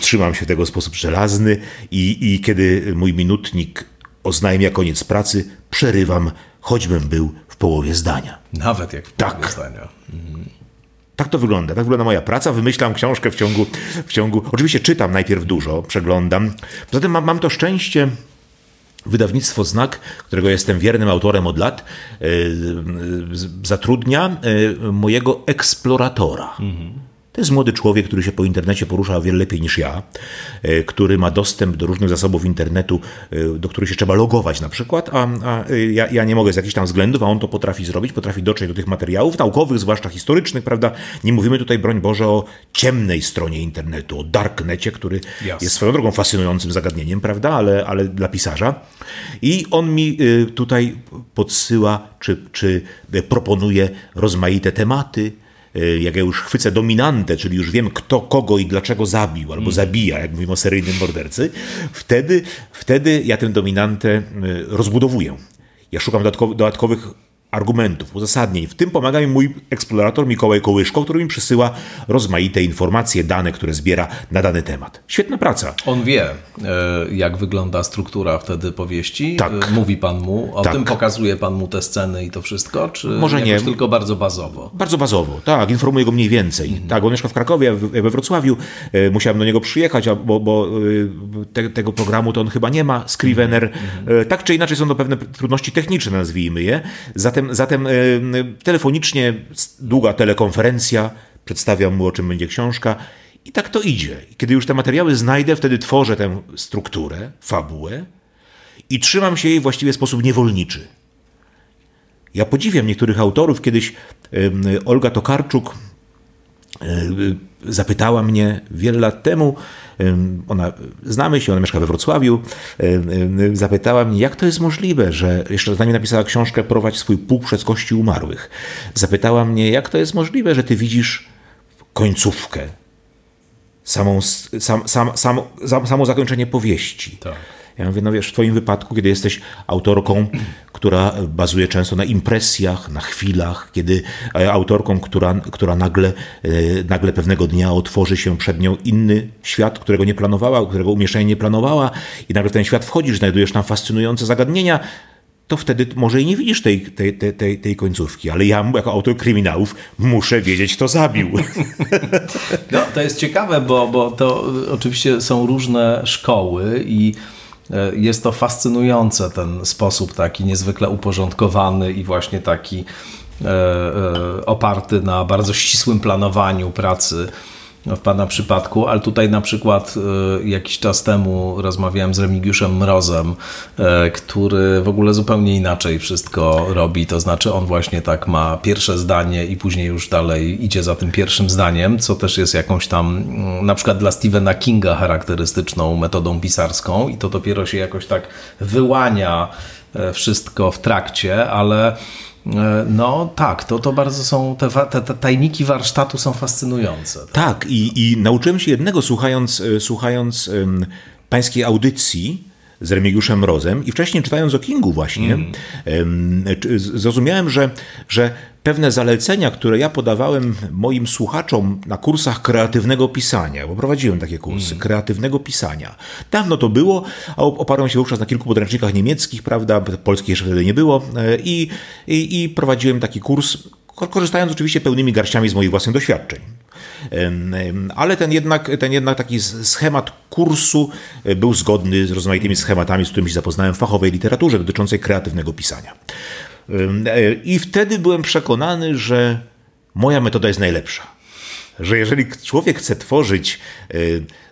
Trzymam się tego w sposób żelazny i, i kiedy mój minutnik oznajmia koniec pracy, przerywam, choćbym był w połowie zdania. Nawet jak w połowie tak. zdania. Mhm. Tak to wygląda. Tak wygląda moja praca. Wymyślam książkę w ciągu, w ciągu. Oczywiście czytam najpierw dużo, przeglądam. Poza tym mam, mam to szczęście. Wydawnictwo Znak, którego jestem wiernym autorem od lat, yy, zatrudnia yy, mojego eksploratora. Mhm. To jest młody człowiek, który się po internecie porusza o wiele lepiej niż ja, e, który ma dostęp do różnych zasobów internetu, e, do których się trzeba logować na przykład, a, a e, ja, ja, nie mogę z jakichś tam względów, a on to potrafi zrobić, potrafi dotrzeć do tych materiałów naukowych, zwłaszcza historycznych, prawda? Nie mówimy tutaj, broń Boże, o ciemnej stronie internetu, o darknecie, który yes. jest swoją drogą fascynującym zagadnieniem, prawda? Ale, ale dla pisarza. I on mi tutaj podsyła, czy, czy proponuje rozmaite tematy, jak ja już chwycę dominantę, czyli już wiem kto kogo i dlaczego zabił albo mm. zabija, jak mówimy o seryjnym mordercy, wtedy, wtedy ja tę dominantę y, rozbudowuję. Ja szukam dodatkowych argumentów, uzasadnień. W tym pomaga mi mój eksplorator Mikołaj Kołyszko, który mi przysyła rozmaite informacje, dane, które zbiera na dany temat. Świetna praca. On wie, e, jak wygląda struktura wtedy powieści. Tak. E, mówi pan mu, o tak. tym pokazuje pan mu te sceny i to wszystko, czy Może nie. tylko bardzo bazowo? Bardzo bazowo, tak. Informuję go mniej więcej. Mhm. Tak, on mieszka w Krakowie, we Wrocławiu. E, musiałem do niego przyjechać, bo, bo te, tego programu to on chyba nie ma, Scrivener. Mhm. Tak czy inaczej są to pewne trudności techniczne, nazwijmy je. Zatem Zatem, zatem e, telefonicznie długa telekonferencja, przedstawiam mu o czym będzie książka i tak to idzie. Kiedy już te materiały znajdę, wtedy tworzę tę strukturę, fabułę i trzymam się jej właściwie w sposób niewolniczy. Ja podziwiam niektórych autorów. Kiedyś Olga Tokarczuk e, zapytała mnie wiele lat temu, ona, znamy się, ona mieszka we Wrocławiu, zapytała mnie, jak to jest możliwe, że jeszcze zanim napisała książkę Prowadź swój pług przez kości umarłych, zapytała mnie, jak to jest możliwe, że ty widzisz końcówkę, samą, sam, sam, sam, samo zakończenie powieści. Tak. Ja mówię, no wiesz, w twoim wypadku, kiedy jesteś autorką, która bazuje często na impresjach, na chwilach, kiedy e, autorką, która, która nagle, e, nagle pewnego dnia otworzy się przed nią inny świat, którego nie planowała, którego umieszczenie nie planowała i nagle w ten świat wchodzisz, znajdujesz tam fascynujące zagadnienia, to wtedy może i nie widzisz tej, tej, tej, tej końcówki, ale ja jako autor kryminałów muszę wiedzieć, kto zabił. No, to jest ciekawe, bo, bo to oczywiście są różne szkoły i jest to fascynujące, ten sposób taki niezwykle uporządkowany i właśnie taki e, e, oparty na bardzo ścisłym planowaniu pracy w Pana przypadku, ale tutaj na przykład e, jakiś czas temu rozmawiałem z Remigiuszem Mrozem, e, który w ogóle zupełnie inaczej wszystko robi, to znaczy on właśnie tak ma pierwsze zdanie i później już dalej idzie za tym pierwszym zdaniem, co też jest jakąś tam mm, na przykład dla Stephena Kinga charakterystyczną metodą pisarską i to dopiero się jakoś tak wyłania e, wszystko w trakcie, ale no tak, to, to bardzo są, te, te, te tajniki warsztatu są fascynujące. Tak, tak i, i nauczyłem się jednego słuchając, e, słuchając um, pańskiej audycji, z Remigiuszem Rozem i wcześniej czytając o Kingu właśnie, mm. zrozumiałem, że, że pewne zalecenia, które ja podawałem moim słuchaczom na kursach kreatywnego pisania, bo prowadziłem takie kursy mm. kreatywnego pisania. Dawno to było, a oparłem się wówczas na kilku podręcznikach niemieckich, prawda, polskich jeszcze wtedy nie było e, i, i, i prowadziłem taki kurs, korzystając oczywiście pełnymi garściami z moich własnych doświadczeń. Ale ten jednak, ten jednak taki schemat kursu e, był zgodny z rozmaitymi schematami, z którymi się zapoznałem w fachowej literaturze dotyczącej kreatywnego pisania. E, I wtedy byłem przekonany, że moja metoda jest najlepsza. Że jeżeli człowiek chce tworzyć e,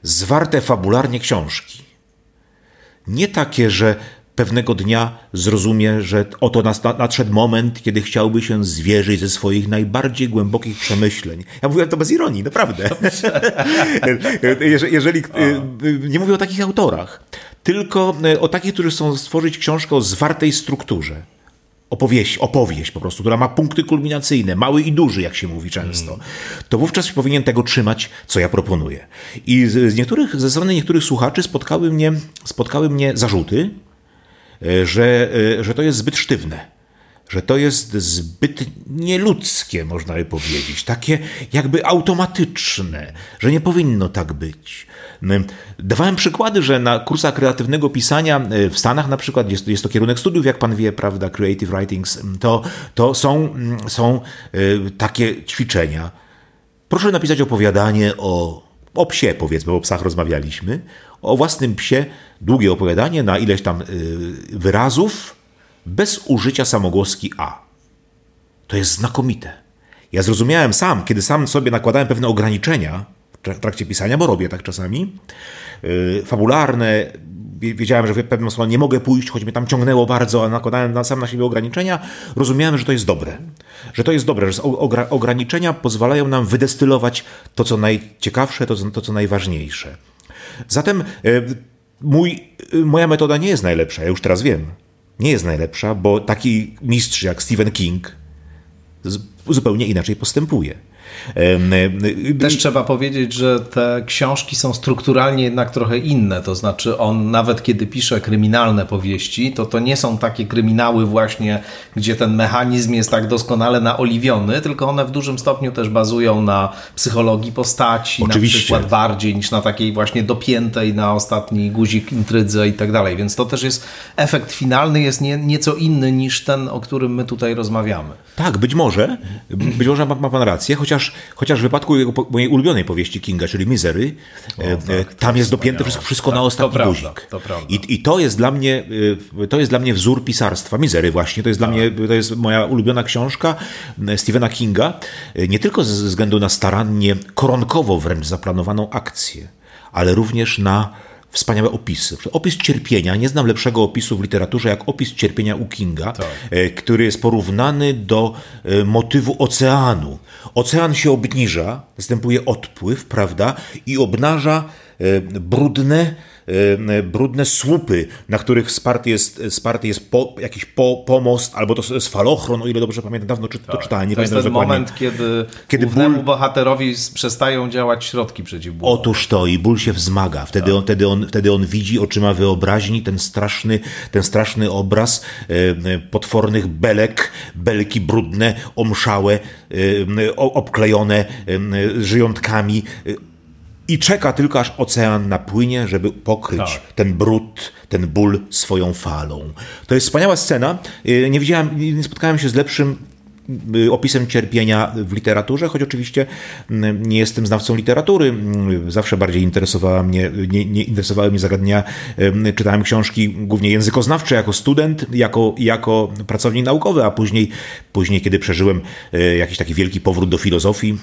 zwarte fabularnie książki, nie takie, że pewnego dnia zrozumie, że oto nadszedł moment, kiedy chciałby się zwierzyć ze swoich najbardziej głębokich przemyśleń. Ja mówię to bez ironii, naprawdę. Jeżeli, nie mówię o takich autorach, tylko o takich, którzy chcą stworzyć książkę o zwartej strukturze. Opowieść, opowieść po prostu, która ma punkty kulminacyjne, mały i duży, jak się mówi często, mm. to wówczas powinien tego trzymać, co ja proponuję. I z niektórych, ze strony niektórych słuchaczy spotkały mnie, spotkały mnie zarzuty, E, że, e, że to jest zbyt sztywne że to jest zbyt nieludzkie, można by powiedzieć, takie jakby automatyczne, że nie powinno tak być. Dawałem przykłady, że na kursach kreatywnego pisania e, w Stanach na przykład, jest, jest to kierunek studiów, jak pan wie, prawda, Creative Writings, to, to są, są takie ćwiczenia. Proszę napisać opowiadanie o, o psie, powiedzmy, o psach rozmawialiśmy, o własnym psie długie opowiadanie na ileś tam y, wyrazów bez użycia samogłoski A. To jest znakomite. Ja zrozumiałem sam, kiedy sam sobie nakładałem pewne ograniczenia w trakcie pisania, bo robię tak czasami, y, fabularne, wiedziałem, że w pewną stronę nie mogę pójść, choć mnie tam ciągnęło bardzo, a nakładałem na, sam na siebie ograniczenia, rozumiałem, że to jest dobre. Że to jest dobre, że ograniczenia pozwalają nam wydestylować to, co najciekawsze, to, to co najważniejsze. Zatem e, mój, e, moja metoda nie jest najlepsza, ja już teraz wiem. Nie jest najlepsza, bo taki mistrz jak Stephen King zupełnie inaczej postępuje. Też trzeba powiedzieć, że te książki są strukturalnie jednak trochę inne. To znaczy, on nawet kiedy pisze kryminalne powieści, to to nie są takie kryminały, właśnie, gdzie ten mechanizm jest tak doskonale naoliwiony, tylko one w dużym stopniu też bazują na psychologii postaci, Oczywiście. na przykład bardziej niż na takiej właśnie dopiętej na ostatni guzik intrydze i tak dalej. Więc to też jest efekt finalny, jest nie, nieco inny niż ten, o którym my tutaj rozmawiamy. Tak, być może. Być może ma, ma pan rację, chociaż chociaż, chociaż w wypadku jego, mojej ulubionej powieści Kinga, czyli Misery, o, e, tak, tam jest dopięte wszystko, wszystko tak, na ostatni to guzik. to I, I, to jest dla mnie e, to jest dla mnie wzór pisarstwa. Misery właśnie, to jest tak. dla mnie, to jest moja ulubiona książka e, Stephena Kinga, nie tylko ze względu na starannie, koronkowo wręcz zaplanowaną akcję, ale również na wspaniałe opisy. Opis cierpienia, nie znam lepszego opisu w literaturze jak opis cierpienia u Kinga, tak. E, który jest porównany do e, motywu oceanu. Ocean się obniża, następuje odpływ, prawda, i obnaża brudne, E, brudne słupy, na których sparty jest, sparty jest po, jakiś po, pomost, albo to jest falochron, o ile dobrze pamiętam, dawno czy, to tak. czytałem. Nie to jest ten moment, kiedy, kiedy ból... bohaterowi przestają działać środki przeciwbólowe. Otóż to i ból się wzmaga. Wtedy, tak. on, wtedy, on, wtedy on widzi oczyma wyobraźni ten straszny, ten straszny obraz e, e potwornych belek, belki brudne, omszałe, e, obklejone e, żyjątkami, i czeka tylko, aż ocean napłynie, żeby pokryć tak. ten brud, ten ból swoją falą. To jest wspaniała scena. Y, nie widziałem, nie spotkałem się z lepszym opisem cierpienia w literaturze, choć oczywiście mm, nie jestem znawcą literatury. Mm, zawsze bardziej interesowała mnie, nie, nie interesowały mnie zagadnienia. Czytałem książki głównie językoznawcze jako student, jako, jako pracownik naukowy, a później, później, kiedy przeżyłem y, jakiś taki wielki powrót do filozofii,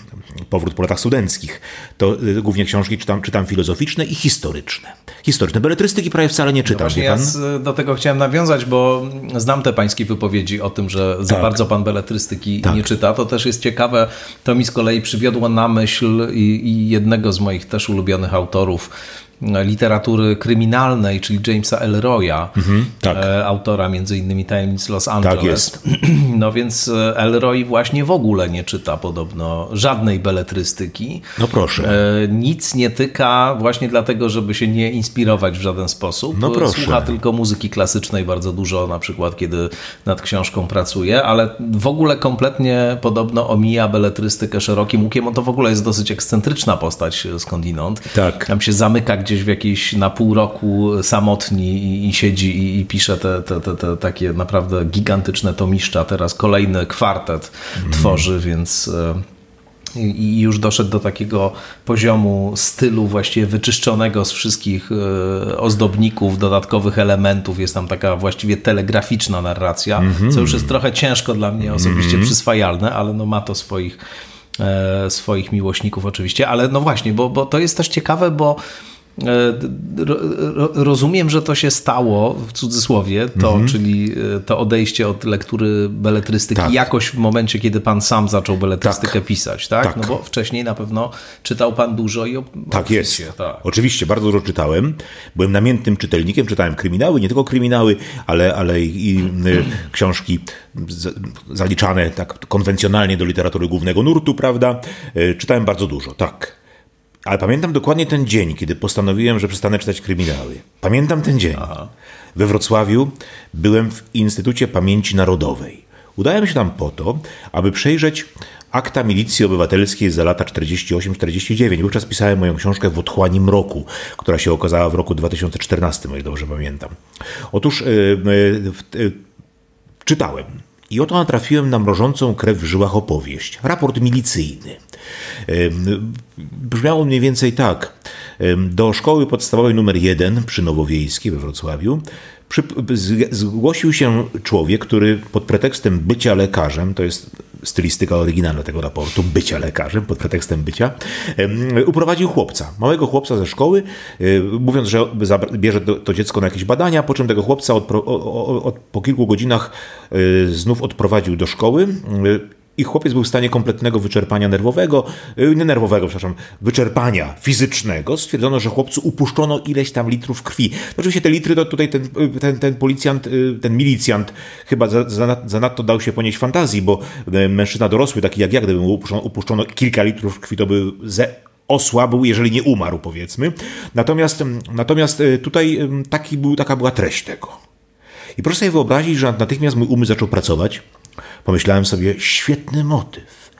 powrót po latach studenckich, to y, głównie książki czytam, czytam filozoficzne i historyczne. Historyczne. Beletrystyki prawie wcale nie czytam. No ja do tego chciałem nawiązać, bo znam te pańskie wypowiedzi o tym, że za tak. bardzo pan beletrystyki tak. nie czyta. To też jest ciekawe. To mi z kolei przywiodło na myśl i, i jednego z moich też ulubionych autorów, literatury kryminalnej, czyli Jamesa Elroya, mhm, tak. E, autora między innymi Tajemnic Los Angeles. Tak jest. No więc e, Elroy właśnie w ogóle nie czyta podobno żadnej beletrystyki. No proszę. E, nic nie tyka właśnie dlatego, żeby się nie inspirować w żaden sposób. No proszę. Słucha tylko muzyki klasycznej bardzo dużo, na przykład kiedy nad książką pracuje, ale w ogóle kompletnie podobno omija beletrystykę szerokim łukiem. On to w ogóle jest dosyć ekscentryczna postać skądinąd. Tak. Tam się zamyka gdzieś gdzieś w jakiś na pół roku samotni i, i siedzi i, i, pisze te, te, te, te, takie naprawdę gigantyczne tomiszcza. Teraz kolejny kwartet mm. tworzy, więc e, i już doszedł do takiego poziomu stylu właściwie wyczyszczonego z wszystkich e, ozdobników, dodatkowych elementów. Jest tam taka właściwie telegraficzna narracja, mm -hmm. co już jest trochę ciężko dla mnie osobiście mm -hmm. przyswajalne, ale no ma to swoich, e, swoich miłośników oczywiście. Ale no właśnie, bo, bo to jest też ciekawe, bo rozumiem, że to się stało w cudzysłowie, to, mhm. czyli e, to odejście od lektury beletrystyki tak. jakoś w momencie, kiedy pan sam zaczął beletrystykę tak. pisać, tak? tak? No bo wcześniej na pewno czytał pan dużo i Tak jest. Tak. Oczywiście, bardzo dużo czytałem. Byłem namiętnym czytelnikiem, czytałem kryminały, nie tylko kryminały, ale, ale i, i książki zaliczane tak konwencjonalnie do literatury głównego nurtu, prawda? E, czytałem bardzo dużo, tak. Ale pamiętam dokładnie ten dzień, kiedy postanowiłem, że przestanę czytać kryminały. Pamiętam ten dzień. Aha. We Wrocławiu byłem w Instytucie Pamięci Narodowej. Udałem się tam po to, aby przejrzeć akta milicji obywatelskiej za lata 48-49. Wówczas pisałem moją książkę w otchłani mroku, która się okazała w roku 2014, o ile dobrze pamiętam. Otóż yy, yy, yy, czytałem i oto natrafiłem na mrożącą krew w żyłach opowieść. Raport milicyjny. Brzmiało mniej więcej tak. Do szkoły podstawowej numer 1 przy Nowowiejskiej we Wrocławiu przy, zgłosił się człowiek, który pod pretekstem bycia lekarzem, to jest stylistyka oryginalna tego raportu, bycia lekarzem, pod pretekstem bycia, uprowadził chłopca, małego chłopca ze szkoły, mówiąc, że bierze to dziecko na jakieś badania, po czym tego chłopca od, od, od, po kilku godzinach znów odprowadził do szkoły i chłopiec był w stanie kompletnego wyczerpania nerwowego, y, nie nerwowego, przepraszam, wyczerpania fizycznego. Stwierdzono, że chłopcu upuszczono ileś tam litrów krwi. Oczywiście te litry, to tutaj ten, y, ten, ten policjant, y, ten milicjant chyba zanadto za, dał się ponieść fantazji, bo mężczyzna dorosły, taki jak ja, gdyby mu upuszczono, upuszczono kilka litrów krwi, to by ze osłabł, jeżeli nie umarł, powiedzmy. Natomiast, natomiast tutaj taki był, taka była treść tego. I proszę sobie wyobrazić, że natychmiast mój umysł zaczął pracować Pomyślałem sobie, świetny motyw.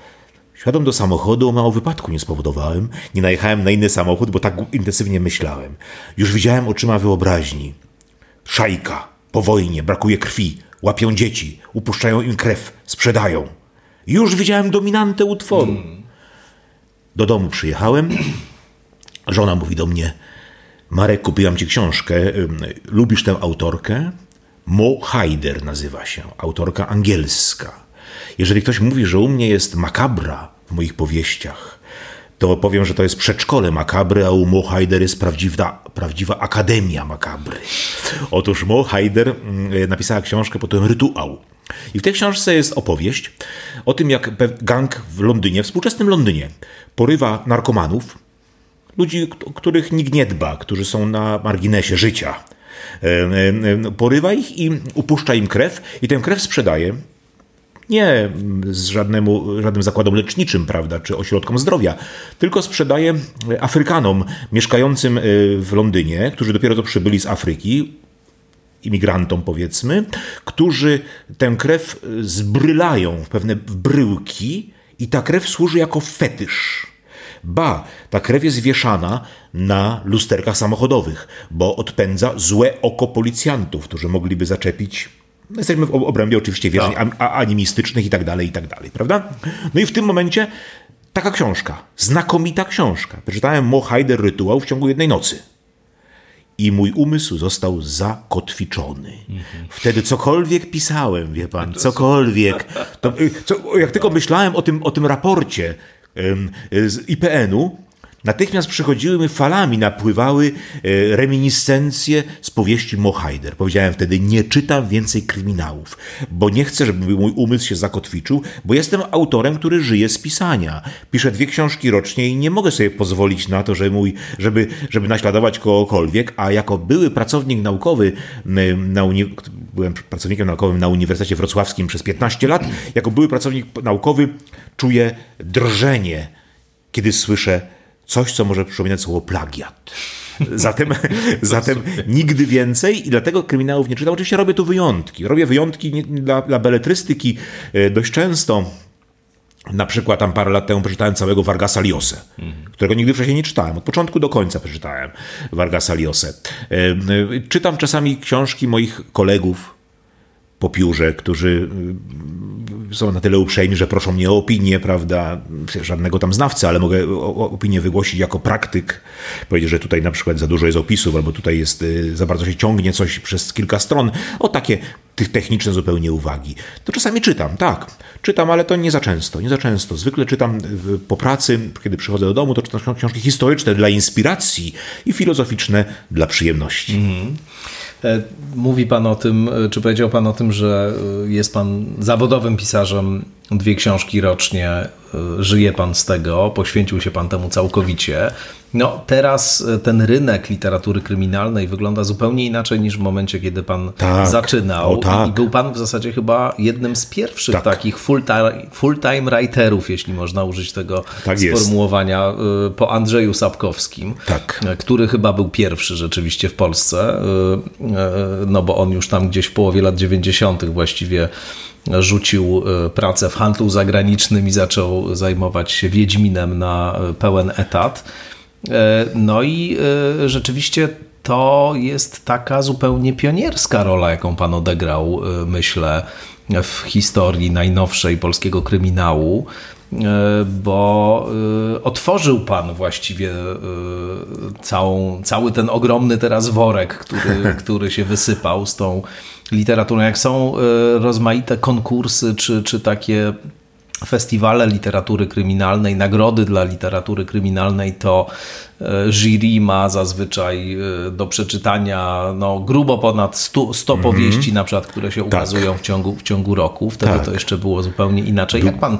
Siadłem do samochodu, mało wypadku nie spowodowałem, nie najechałem na inny samochód, bo tak intensywnie myślałem. Już widziałem oczyma wyobraźni. Szajka, po wojnie, brakuje krwi, łapią dzieci, upuszczają im krew, sprzedają. Już widziałem dominantę utworu. Do domu przyjechałem. Żona mówi do mnie: Marek, kupiłam ci książkę. Lubisz tę autorkę? Mo Haider nazywa się, autorka angielska. Jeżeli ktoś mówi, że u mnie jest makabra w moich powieściach, to powiem, że to jest przedszkole makabry, a u Mo Haider jest prawdziwa, prawdziwa akademia makabry. Otóż Mo Haider mm, napisała książkę pod tym Rytuał. I w tej książce jest opowieść o tym, jak gang w Londynie, współczesnym Londynie, porywa narkomanów, ludzi, których nikt nie dba, którzy są na marginesie życia. E, e, porywa ich i upuszcza im krew i tę krew sprzedaje nie z żadnemu, żadnym zakładom leczniczym, prawda, czy ośrodkom zdrowia, tylko sprzedaje Afrykanom mieszkającym e, w Londynie, którzy dopiero co przybyli z Afryki, imigrantom powiedzmy, którzy tę krew zbrylają w pewne bryłki i ta krew służy jako fetysz. Ba, ta krew jest wieszana na lusterkach samochodowych, bo odpędza złe oko policjantów, którzy mogliby zaczepić no, Jesteśmy w obrębie oczywiście wierzeń no. animistycznych i tak dalej, i tak dalej, prawda? No i w tym momencie taka książka, znakomita książka. Przeczytałem Mo Haider Rytuał w ciągu jednej nocy. I mój umysł został zakotwiczony. Mhm. Wtedy cokolwiek pisałem, wie pan, cokolwiek. To, y, co, jak tylko myślałem o tym, o tym raporcie, IPN-u, Natychmiast przychodziły mi falami, napływały e, reminiscencje z powieści Mohajder. Powiedziałem wtedy, nie czytam więcej kryminałów, bo nie chcę, żeby mój umysł się zakotwiczył, bo jestem autorem, który żyje z pisania. Piszę dwie książki rocznie i nie mogę sobie pozwolić na to, że mój, żeby, żeby naśladować kogokolwiek, a jako były pracownik naukowy, na uni- byłem pracownikiem naukowym na Uniwersytecie Wrocławskim przez 15 lat, jako były pracownik naukowy czuję drżenie, kiedy słyszę coś, co może przypominać słowo plagiat. Zatem, zatem nigdy więcej i dlatego kryminałów nie czytam. Oczywiście robię tu wyjątki. Robię wyjątki dla, dla beletrystyki e, dość często. Na przykład tam parę lat temu przeczytałem całego Vargasa Liosę, mhm. którego nigdy wcześniej nie czytałem. Od początku do końca przeczytałem Vargasa Liosę. E, e, czytam czasami książki moich kolegów po piórze, którzy są na tyle uprzejmi, że proszą mnie o opinię, prawda, żadnego tam znawcy, ale mogę opinię wygłosić jako praktyk, powiedzieć, że tutaj na przykład za dużo jest opisów, albo tutaj jest, y, za bardzo się ciągnie coś przez kilka stron, o takie tych techniczne zupełnie uwagi. To czasami czytam, tak, czytam, ale to nie za często, nie za często. Zwykle czytam y, po pracy, kiedy przychodzę do domu, to czytam książki historyczne dla inspiracji i filozoficzne dla przyjemności. Mm. Mówi Pan o tym, e, czy powiedział Pan o tym, że e, jest Pan zawodowym pisarzem dwie książki rocznie, e, żyje Pan z tego, poświęcił się Pan temu całkowicie. No teraz e, ten rynek literatury kryminalnej wygląda zupełnie inaczej niż w momencie, kiedy Pan tak. zaczynał. Tak. I był Pan w zasadzie chyba jednym z pierwszych tak. takich full-time full writerów, jeśli można użyć tego tak sformułowania, jest. po Andrzeju Sapkowskim, tak. który chyba był pierwszy rzeczywiście w Polsce, no bo on już tam gdzieś w połowie lat 90. właściwie rzucił e, pracę w handlu zagranicznym i zaczął zajmować się Wiedźminem na e, pełen etat. E, no i rzeczywiście to jest taka zupełnie pionierska rola, jaką pan odegrał, myślę, w historii najnowszej polskiego kryminału, bo otworzył pan właściwie całą, cały ten ogromny teraz worek, który, który się wysypał z tą literaturą. Jak są e, rozmaite konkursy czy, czy takie festiwale literatury kryminalnej, nagrody dla literatury kryminalnej, to e, jury ma zazwyczaj e, do przeczytania no, grubo ponad 100, 100 mm -hmm. powieści, na przykład, które się tak. ukazują w, ciągu, w ciągu roku. Wtedy tak. to jeszcze było zupełnie inaczej. Jak pan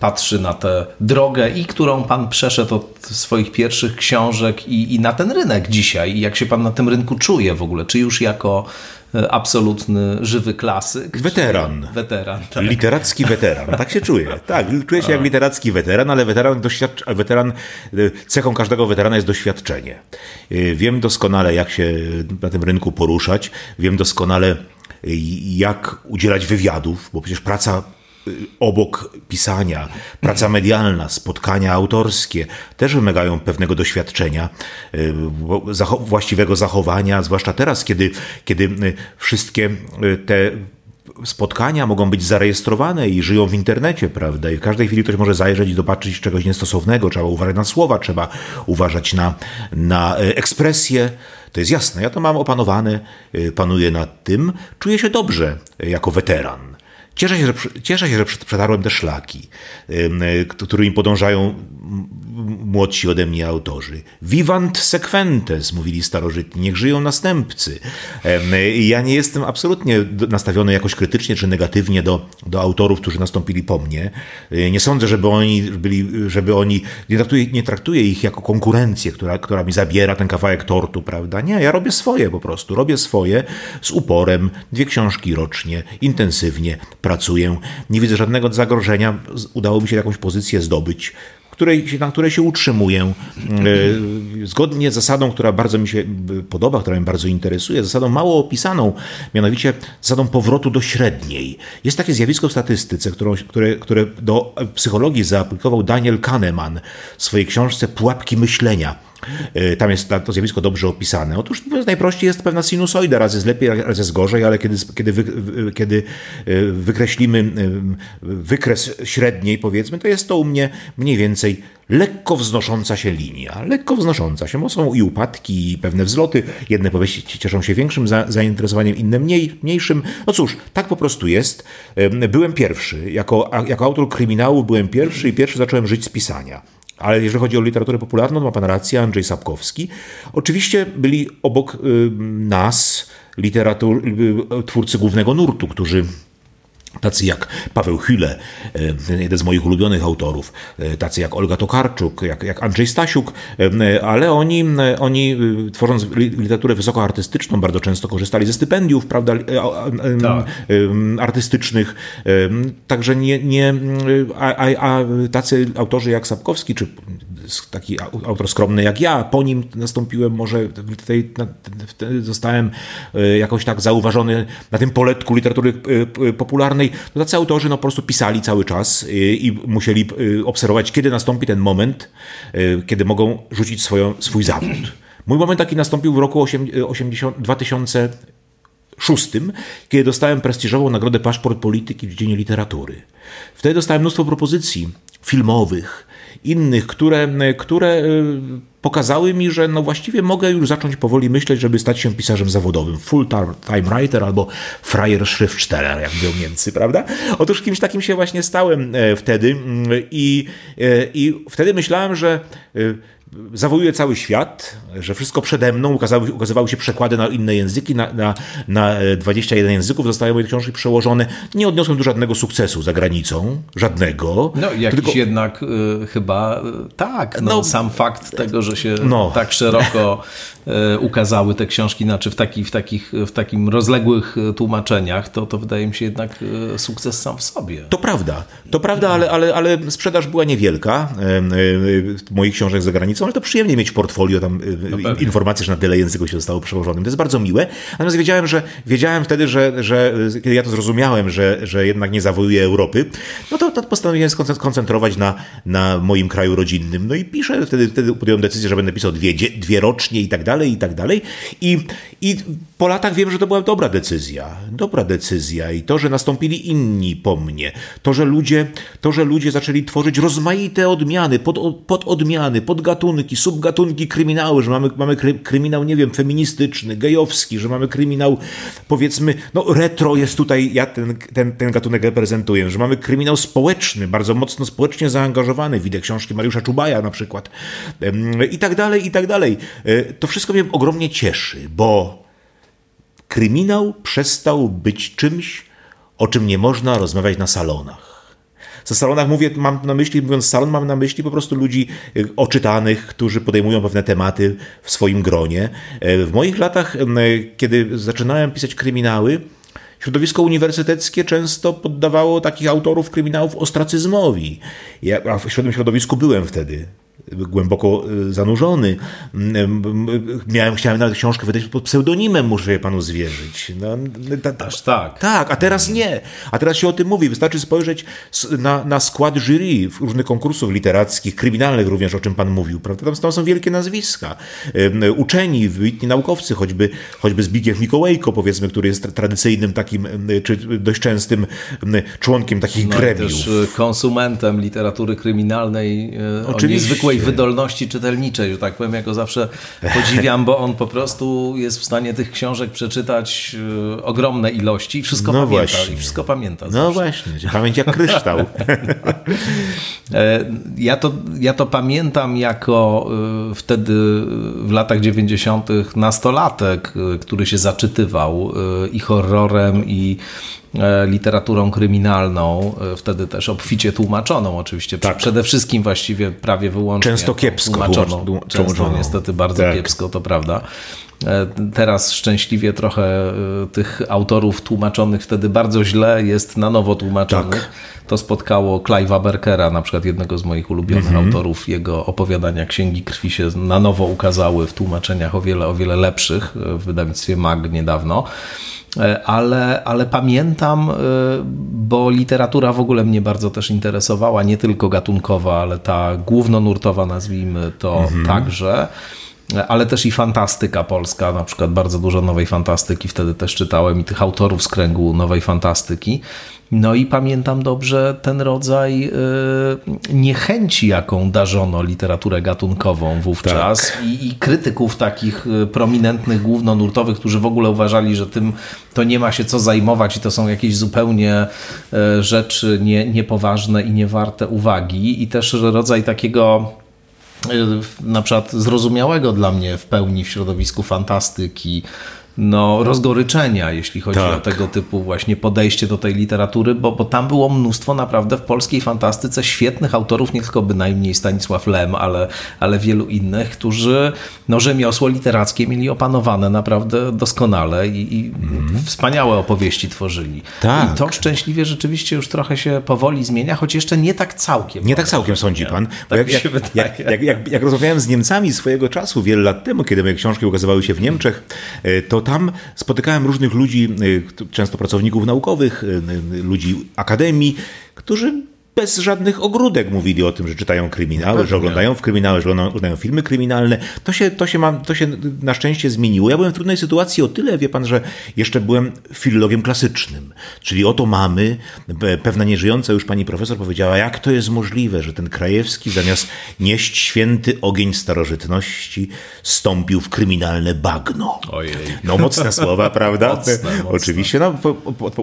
patrzy na tę drogę i którą pan przeszedł od swoich pierwszych książek i, i na ten rynek dzisiaj i jak się pan na tym rynku czuje w ogóle? Czy już jako E, absolutny, żywy klasyk. Weteran. Weteran, tak. Literacki weteran. Tak się czuję. Tak, czuję się jak literacki weteran, ale weteran, doświadcz... weteran, e, cechą każdego weterana jest doświadczenie. E, wiem doskonale, jak się na tym rynku poruszać. Wiem doskonale, jak udzielać wywiadów, bo przecież praca obok pisania, praca medialna, spotkania autorskie też wymagają pewnego doświadczenia, y, właściwego zachowania, zwłaszcza teraz, kiedy, kiedy y, wszystkie y, te spotkania mogą być zarejestrowane i żyją w internecie, prawda? I w każdej chwili ktoś może zajrzeć i zobaczyć czegoś niestosownego. Trzeba uważać na słowa, trzeba uważać na, na ekspresję. To jest jasne, ja to mam opanowane, panuję nad tym, czuję się dobrze jako weteran. Cieszę się, że, cieszę się, że przetarłem te szlaki, którymi podążają młodsi ode mnie autorzy. Vivant sequentes, mówili starożytni, niech żyją następcy. Ja nie jestem absolutnie nastawiony jakoś krytycznie czy negatywnie do, do autorów, którzy nastąpili po mnie. Nie sądzę, żeby oni byli, żeby oni, nie traktuję, nie traktuję ich jako konkurencję, która, która mi zabiera ten kawałek tortu, prawda? Nie, ja robię swoje po prostu. Robię swoje z uporem, dwie książki rocznie, intensywnie pracuję. Nie widzę żadnego zagrożenia. Udało mi się jakąś pozycję zdobyć której, na której się utrzymuję. E, zgodnie z zasadą, która bardzo mi się podoba, która mnie bardzo interesuje, zasadą mało opisaną, mianowicie zasadą powrotu do średniej. Jest takie zjawisko w statystyce, którą, które, które do psychologii zaaplikował Daniel Kahneman w swojej książce Pułapki myślenia E, tam jest to zjawisko dobrze opisane. Otóż najprościej jest pewna sinusoida, raz jest lepiej, raz jest gorzej, ale kiedy, kiedy, wy, kiedy e, wykreślimy e, wykres średniej, powiedzmy, to jest to u mnie mniej więcej lekko wznosząca się linia. Lekko wznosząca się, bo są i upadki, i pewne wzloty. Jedne powieści cieszą się większym za, zainteresowaniem, inne mniej, mniejszym. No cóż, tak po prostu jest. Byłem pierwszy. Jako, jako autor kryminału byłem pierwszy i pierwszy zacząłem żyć z pisania. Ale jeżeli chodzi o literaturę popularną, to ma pan rację, Andrzej Sapkowski. Oczywiście byli obok y, nas literatur, y, twórcy głównego nurtu, którzy Tacy jak Paweł Hüle, e, jeden z moich ulubionych autorów, e, tacy jak Olga Tokarczuk, jak, jak Andrzej Stasiuk, e, ale oni, oni tworząc literaturę wysokoartystyczną bardzo często korzystali ze stypendiów prawda, tak. artystycznych. Także nie, nie a, a, a tacy autorzy jak Sapkowski, czy taki autor skromny jak ja, po nim nastąpiłem, może tutaj zostałem jakoś tak zauważony na tym poletku literatury popularnej, to tacy autorzy no, po prostu pisali cały czas y, i musieli obserwować, kiedy nastąpi ten moment, kiedy mogą rzucić swoją, swój zawód. Mój moment taki nastąpił w roku 80, 2006, kiedy dostałem prestiżową nagrodę Paszport Polityki w dziedzinie literatury. Wtedy dostałem mnóstwo propozycji filmowych, innych, które, które pokazały mi, że no właściwie mogę już zacząć powoli myśleć, żeby stać się pisarzem zawodowym. Full-time writer albo Freier Schriftsteller, jak mówią Niemcy, prawda? Otóż kimś takim się właśnie stałem e, wtedy mm, i, e, i wtedy myślałem, że e, zawołuje cały świat, że wszystko przede mną, ukazały, ukazywały się przekłady na inne języki, na, na, na 21 języków, zostały moje książki przełożone. Nie odniosłem do żadnego sukcesu za granicą, żadnego. No jakiś tylko... jednak y, chyba y, tak, no, no, sam fakt tego, że się no. tak szeroko y, ukazały te książki, znaczy w, taki, w, takich, w takim rozległych tłumaczeniach, to, to wydaje mi się jednak sukces sam w sobie. To prawda, to prawda, ale, ale, ale sprzedaż była niewielka moich książek za granicą, ale to przyjemnie mieć portfolio tam no informacje, że na tyle języków się zostało przełożonym. To jest bardzo miłe. Natomiast wiedziałem, że wiedziałem wtedy, że, że kiedy ja to zrozumiałem, że, że jednak nie zawołuje Europy, no to, to postanowiłem skoncentrować na, na moim kraju rodzinnym. No i piszę, wtedy, wtedy podjąłem decyzję, że będę pisał dwie, dwie rocznie i tak dalej, i tak dalej. I, I po latach wiem, że to była dobra decyzja. Dobra decyzja. I to, że nastąpili inni po mnie, to, że ludzie, to, że ludzie zaczęli tworzyć rozmaite odmiany, pod, pod odmiany, podgatunki, subgatunki kryminały, że mamy, mamy kryminał, nie wiem, feministyczny, gejowski, że mamy kryminał, powiedzmy, no retro jest tutaj, ja ten, ten, ten gatunek reprezentuję, że mamy kryminał społeczny, bardzo mocno społecznie zaangażowany, widzę książki Mariusza Czubaja na przykład i tak dalej, i tak dalej. E, to wszystko mnie ogromnie cieszy, bo kryminał przestał być czymś, o czym nie można rozmawiać na salonach. Za salonach mówię, mam na myśli, mówiąc salon, mam na myśli po prostu ludzi y, oczytanych, którzy podejmują pewne tematy w swoim gronie. E, w moich latach, kiedy zaczynałem pisać kryminały, Środowisko uniwersyteckie często poddawało takich autorów kryminałów ostracyzmowi. Ja w tym środowisku byłem wtedy głęboko y, zanurzony. Miałem, chciałem nawet książkę wydać pod pseudonimem, muszę panu zwierzyć. No, ta, ta, Aż tak. Tak, a teraz nie. A teraz się o tym mówi. Wystarczy spojrzeć na, na skład jury w różnych konkursów literackich, kryminalnych również, o czym pan mówił. Prawda? Tam, tam są wielkie nazwiska. Uczeni, wybitni naukowcy, choćby, choćby Zbigniew Mikołajko, powiedzmy, który jest tradycyjnym takim, czy dość częstym członkiem takich no gremiów. też y, konsumentem literatury kryminalnej Oczywiście niezwykłej wydolności czytelniczej, że tak powiem. Ja go zawsze podziwiam, bo on po prostu jest w stanie tych książek przeczytać y, ogromne ilości i wszystko no pamięta. Właśnie. I wszystko pamięta. No zawsze. właśnie, pamięć jak kryształ. E, ja, to, ja to pamiętam jako y, wtedy w latach 90. nastolatek, y, który się zaczytywał i horrorem, i literaturą kryminalną, e, wtedy też obficie tłumaczoną oczywiście, tak. przede wszystkim właściwie prawie wyłącznie Często kiepsko tłumaczoną, często niestety bardzo tak. kiepsko, to prawda. Teraz szczęśliwie trochę tych autorów tłumaczonych wtedy bardzo źle jest na nowo tłumaczonych. Tak. To spotkało Clive'a Berkera, na przykład jednego z moich ulubionych mhm. autorów. Jego opowiadania Księgi Krwi się na nowo ukazały w tłumaczeniach o wiele, o wiele lepszych w wydawnictwie MAG niedawno. E, ale, ale pamiętam, e, bo literatura w ogóle mnie bardzo też interesowała, nie tylko gatunkowa, ale ta głównonurtowa, nazwijmy to mhm. także e, ale też i fantastyka polska, na przykład bardzo dużo nowej fantastyki wtedy też czytałem i tych autorów z kręgu nowej fantastyki. No i pamiętam dobrze ten rodzaj y, niechęci, jaką darzono literaturę gatunkową wówczas tak. i, i, krytyków takich y, prominentnych, głównonurtowych, którzy w ogóle uważali, że tym to nie ma się co zajmować i to są jakieś zupełnie y, rzeczy nie, niepoważne i niewarte uwagi i też rodzaj takiego na przykład zrozumiałego dla mnie w pełni w środowisku fantastyki, no, rozgoryczenia, jeśli chodzi tak. o tego typu właśnie podejście do tej literatury, bo, bo tam było mnóstwo naprawdę w polskiej fantastyce świetnych autorów, nie tylko bynajmniej Stanisław Lem, ale, ale wielu innych, którzy no, rzemiosło literackie mieli opanowane naprawdę doskonale i, i mm. wspaniałe opowieści tworzyli. Tak. I to szczęśliwie rzeczywiście już trochę się powoli zmienia, choć jeszcze nie tak całkiem. Nie tak całkiem sądzi pan. Tak jak, jak, jak, jak, jak, jak rozmawiałem z Niemcami swojego czasu, wiele lat temu, kiedy moje książki ukazywały się w Niemczech, e, to tam spotykałem różnych ludzi, y, często pracowników naukowych, y, y, ludzi akademii, którzy bez żadnych ogródek mówili o tym, że czytają kryminały, no że oglądają w kryminały, że oglądają filmy kryminalne. To się, to, się ma, to się na szczęście zmieniło. Ja byłem w trudnej sytuacji o tyle, wie pan, że jeszcze byłem filologiem klasycznym. Czyli oto mamy, pewna nieżyjąca już pani profesor powiedziała, jak to jest możliwe, że ten Krajewski zamiast nieść święty ogień starożytności stąpił w kryminalne bagno. Ojej. No mocne słowa, prawda? Mocne, mocne. Oczywiście. No,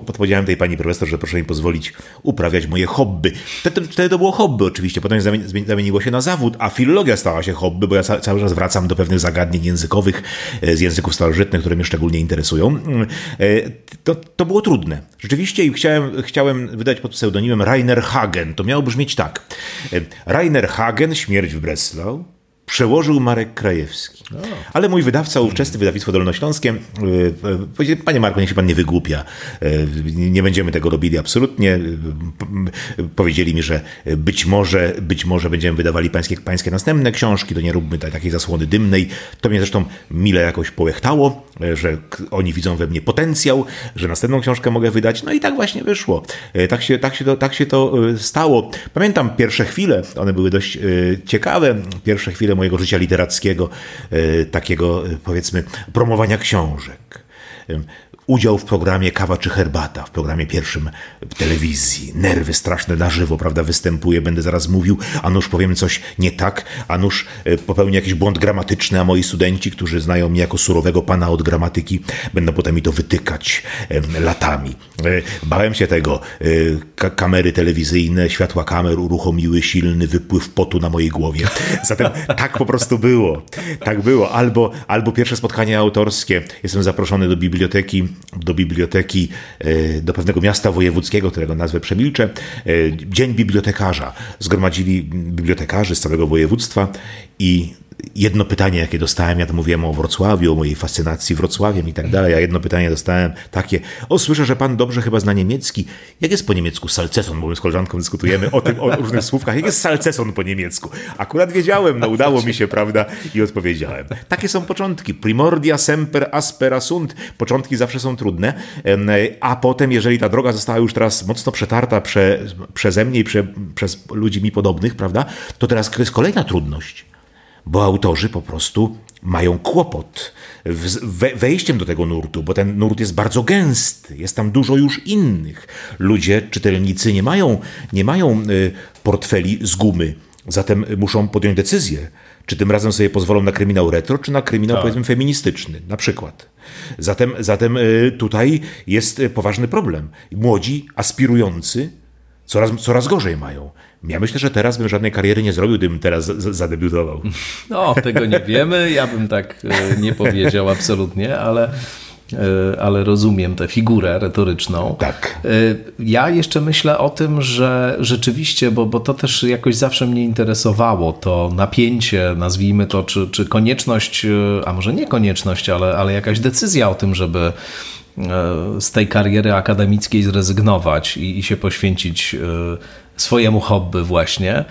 podpowiedziałem tej pani profesor, że proszę mi pozwolić uprawiać moje hobby. Wtedy, wtedy to było hobby oczywiście, potem zamieniło się na zawód, a filologia stała się hobby, bo ja cały czas wracam do pewnych zagadnień językowych e, z języków starożytnych, które mnie szczególnie interesują. Mm, e, to, to było trudne. Rzeczywiście i chciałem, chciałem wydać pod pseudonimem Rainer Hagen. To miało brzmieć tak. E, Rainer Hagen, śmierć w Breslau, przełożył Marek Krajewski. Ale mój wydawca, ówczesny wydawnictwo dolnośląskie, y, powiedział, panie Marku, niech się pan nie wygłupia, y, nie będziemy tego robili absolutnie. Powiedzieli mi, że być może, być może będziemy wydawali pańskie, pańskie następne książki, to nie róbmy takiej zasłony dymnej. To mnie zresztą mile jakoś połechtało, że oni widzą we mnie potencjał, że następną książkę mogę wydać. No i tak właśnie wyszło. Tak się, tak się, to, tak się to stało. Pamiętam pierwsze chwile, one były dość ciekawe, pierwsze chwile mojego życia literackiego, e, takiego e, powiedzmy promowania książek udział w programie Kawa czy Herbata, w programie pierwszym w telewizji. Nerwy straszne na żywo, prawda, występuje, będę zaraz mówił, a nuż powiem coś nie tak, a nuż e, popełni jakiś błąd gramatyczny, a moi studenci, którzy znają mnie jako surowego pana od gramatyki, będą potem mi to wytykać latami. E, bałem się tego. E, kamery telewizyjne, światła kamer uruchomiły silny wypływ potu na mojej głowie. Zatem tak po prostu było. Tak było. Albo, albo pierwsze spotkanie autorskie. Jestem zaproszony do biblioteki do biblioteki, e, do pewnego miasta wojewódzkiego, którego nazwę przemilczę. E, Dzień bibliotekarza. Zgromadzili bibliotekarzy z całego województwa i jedno pytanie, jakie dostałem, ja to mówiłem o Wrocławiu, o mojej fascynacji Wrocławiem i tak dalej, a jedno pytanie dostałem takie, o słyszę, że pan dobrze chyba zna niemiecki. Jak jest po niemiecku salceson? Bo my z koleżanką dyskutujemy o tym, o różnych słówkach. Jak jest salceson po niemiecku? Akurat wiedziałem, no udało mi się, prawda? I odpowiedziałem. Takie są początki. Primordia semper aspera sunt. Początki zawsze są trudne, a potem, jeżeli ta droga została już teraz mocno przetarta prze, przeze mnie i prze, przez ludzi mi podobnych, prawda? To teraz jest kolejna trudność bo autorzy po prostu mają kłopot wejściem do tego nurtu, bo ten nurt jest bardzo gęsty, jest tam dużo już innych. Ludzie, czytelnicy nie mają, nie mają y, portfeli z gumy, zatem muszą podjąć decyzję, czy tym razem sobie pozwolą na kryminał retro, czy na kryminał tak. powiedzmy feministyczny, na przykład. Zatem, zatem y, tutaj jest y, poważny problem. Młodzi, aspirujący, coraz, coraz gorzej mają. Ja myślę, że teraz bym żadnej kariery nie zrobił, gdybym teraz zadebiutował. No, tego nie wiemy. Ja bym tak e, nie powiedział absolutnie, ale ale rozumiem tę figurę retoryczną. Tak. Ja jeszcze myślę o tym, że rzeczywiście, bo, bo to też jakoś zawsze mnie interesowało, to napięcie, nazwijmy to, czy, czy konieczność, a może nie konieczność, ale, ale jakaś decyzja o tym, żeby z tej kariery akademickiej zrezygnować i, i się poświęcić swojemu hobby właśnie.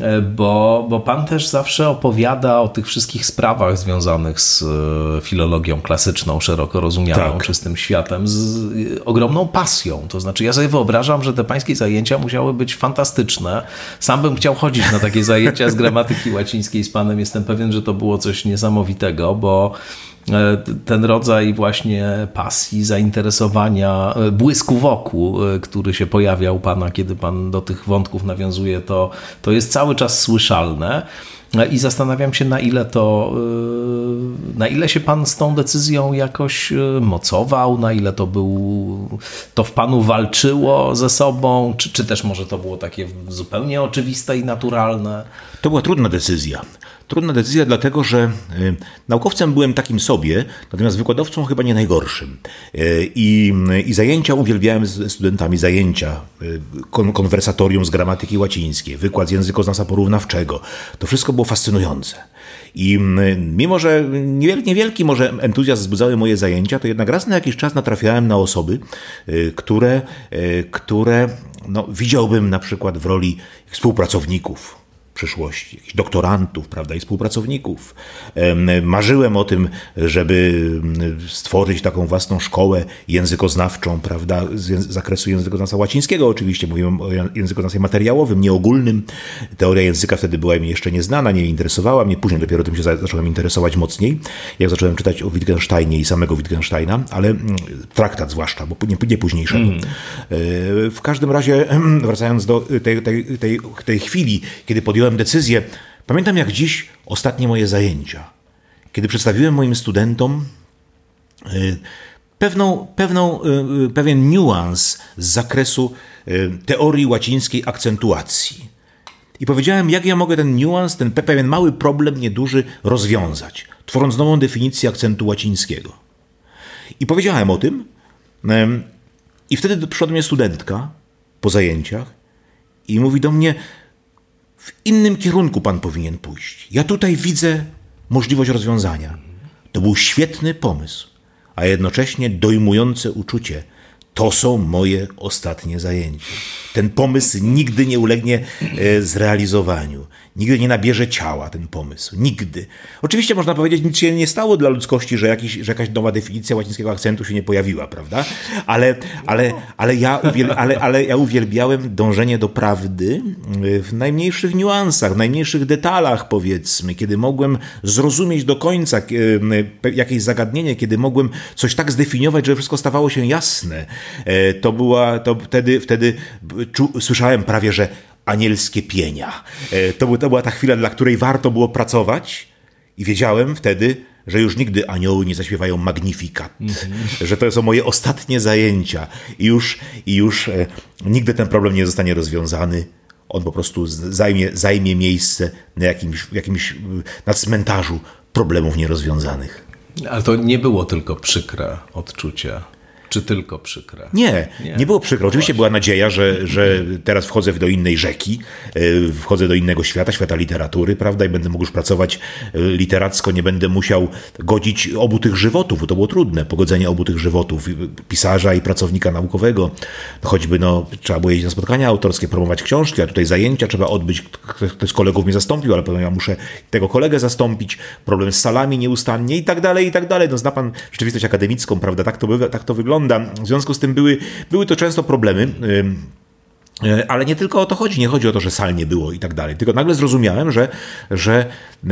E, bo, bo pan też zawsze opowiada o tych wszystkich sprawach związanych z e, filologią klasyczną, szeroko rozumianą, tak. czy z tym światem, z e, ogromną pasją. To znaczy, ja sobie wyobrażam, że te pańskie zajęcia musiały być fantastyczne. Sam bym chciał chodzić na takie zajęcia z gramatyki łacińskiej z panem. Jestem pewien, że to było coś niesamowitego, bo E, ten rodzaj właśnie pasji, zainteresowania, e, błysku wokół, e, który się pojawia u Pana, kiedy Pan do tych wątków nawiązuje, to, to jest cały czas słyszalne. I zastanawiam się, na ile to, na ile się pan z tą decyzją jakoś mocował, na ile to był, to w panu walczyło ze sobą, czy, czy też może to było takie zupełnie oczywiste i naturalne? To była trudna decyzja. Trudna decyzja, dlatego że y, naukowcem byłem takim sobie, natomiast wykładowcą chyba nie najgorszym. Y, I, i zajęcia uwielbiałem z studentami, zajęcia, y, kon, konwersatorium z gramatyki łacińskiej, wykład z językoznawstwa porównawczego. To wszystko było fascynujące. I mimo, że niewielki, niewielki może entuzjazm wzbudzały moje zajęcia, to jednak raz na jakiś czas natrafiałem na osoby, które, które no, widziałbym na przykład w roli współpracowników przyszłości, jakichś doktorantów, prawda, i współpracowników. Marzyłem o tym, żeby stworzyć taką własną szkołę językoznawczą, prawda, z zakresu językoznawstwa łacińskiego oczywiście, mówiłem o językoznawstwie materiałowym, nie ogólnym. Teoria języka wtedy była mi jeszcze nieznana, nie interesowała mnie, później dopiero tym się zacząłem interesować mocniej, jak zacząłem czytać o Wittgensteinie i samego Wittgensteina, ale traktat zwłaszcza, bo nie, nie późniejszego. Mm. W każdym razie, wracając do tej, tej, tej, tej chwili, kiedy podjąłem podjąłem decyzję. Pamiętam jak dziś ostatnie moje zajęcia, kiedy przedstawiłem moim studentom y, pewną, pewną, y, y, pewien niuans z zakresu teorii łacińskiej akcentuacji. I powiedziałem, jak ja mogę ten niuans, ten pewien mały problem nieduży rozwiązać, tworząc nową definicję akcentu łacińskiego. I powiedziałem o tym, i wtedy przyszła do mnie studentka po zajęciach i mówi do mnie, w innym kierunku pan powinien pójść. Ja tutaj widzę możliwość rozwiązania. To był świetny pomysł, a jednocześnie dojmujące uczucie. To są moje ostatnie zajęcia. Ten pomysł nigdy nie ulegnie e, zrealizowaniu. Nigdy nie nabierze ciała ten pomysł. Nigdy. Oczywiście można powiedzieć, nic się nie stało dla ludzkości, że, jakiś, że jakaś nowa definicja łacińskiego akcentu się nie pojawiła, prawda? Ale, ale, ale, ja, uwiel, ale, ale ja uwielbiałem dążenie do prawdy w najmniejszych niuansach, w najmniejszych detalach, powiedzmy, kiedy mogłem zrozumieć do końca jakieś zagadnienie, kiedy mogłem coś tak zdefiniować, że wszystko stawało się jasne. E, to była, to wtedy, wtedy czu, słyszałem prawie, że anielskie pienia. E, to, to była ta chwila, dla której warto było pracować i wiedziałem wtedy, że już nigdy anioły nie zaśpiewają Magnificat, mm -hmm. że to są moje ostatnie zajęcia i już, i już e, nigdy ten problem nie zostanie rozwiązany. On po prostu zajmie, zajmie miejsce na jakimś, jakimś, na cmentarzu problemów nierozwiązanych. Ale to nie było tylko przykre odczucie czy tylko przykre? Nie, nie, nie było przykre. Oczywiście była nadzieja, że, że teraz wchodzę do innej rzeki, e, wchodzę do innego świata, świata literatury, prawda, i będę mógł już pracować e, literacko, nie będę musiał godzić obu tych żywotów, bo to było trudne, pogodzenie obu tych żywotów, pisarza i pracownika naukowego. Choćby no, trzeba było jeździć na spotkania autorskie, promować książki, a tutaj zajęcia trzeba odbyć. Ktoś z kolegów mnie zastąpił, ale potem ja muszę tego kolegę zastąpić, problem z salami nieustannie i tak dalej, i tak dalej. No zna pan rzeczywistość akademicką, prawda, tak to, tak to wygląda W związku z tym były, były to często problemy. E, ale nie tylko o to chodzi, nie chodzi o to, że sal nie było i tak dalej. Tylko nagle zrozumiałem, że, że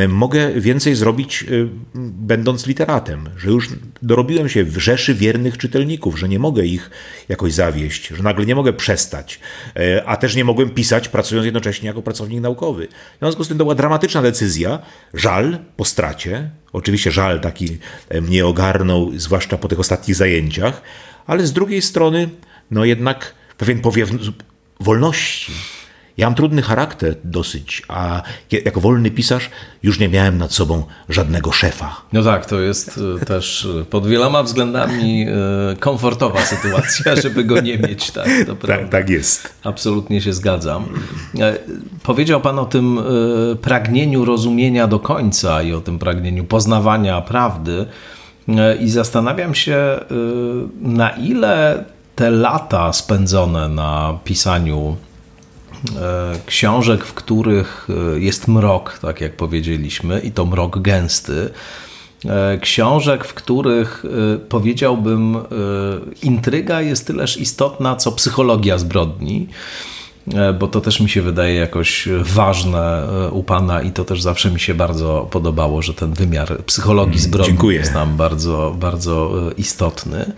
mogę więcej zrobić, e, będąc literatem, że już dorobiłem się w rzeszy wiernych czytelników, że nie mogę ich jakoś zawieść, że nagle nie mogę przestać, e, a też nie mogłem pisać, pracując jednocześnie jako pracownik naukowy. W związku z tym to była dramatyczna decyzja, żal po stracie, oczywiście żal taki mnie ogarnął, zwłaszcza po tych ostatnich zajęciach, ale z drugiej strony, no jednak pewien powiew wolności, Ja mam trudny charakter dosyć, a jako wolny pisarz już nie miałem nad sobą żadnego szefa. No tak, to jest e, też e, pod wieloma względami e, komfortowa sytuacja, żeby go nie mieć. Tak, to tak, tak jest. Absolutnie się zgadzam. Powiedział Pan o tym pragnieniu rozumienia do końca i o tym pragnieniu poznawania prawdy. I zastanawiam się, na ile te lata spędzone na pisaniu książek, w których e, jest mrok, tak jak powiedzieliśmy, i to mrok gęsty. E, książek, w których powiedziałbym, intryga jest tyleż istotna, co psychologia zbrodni bo to też mi się wydaje jakoś ważne u Pana i to też zawsze mi się bardzo podobało, że ten wymiar psychologii mm, zbrodni Dziękuję. jest nam bardzo, bardzo istotny.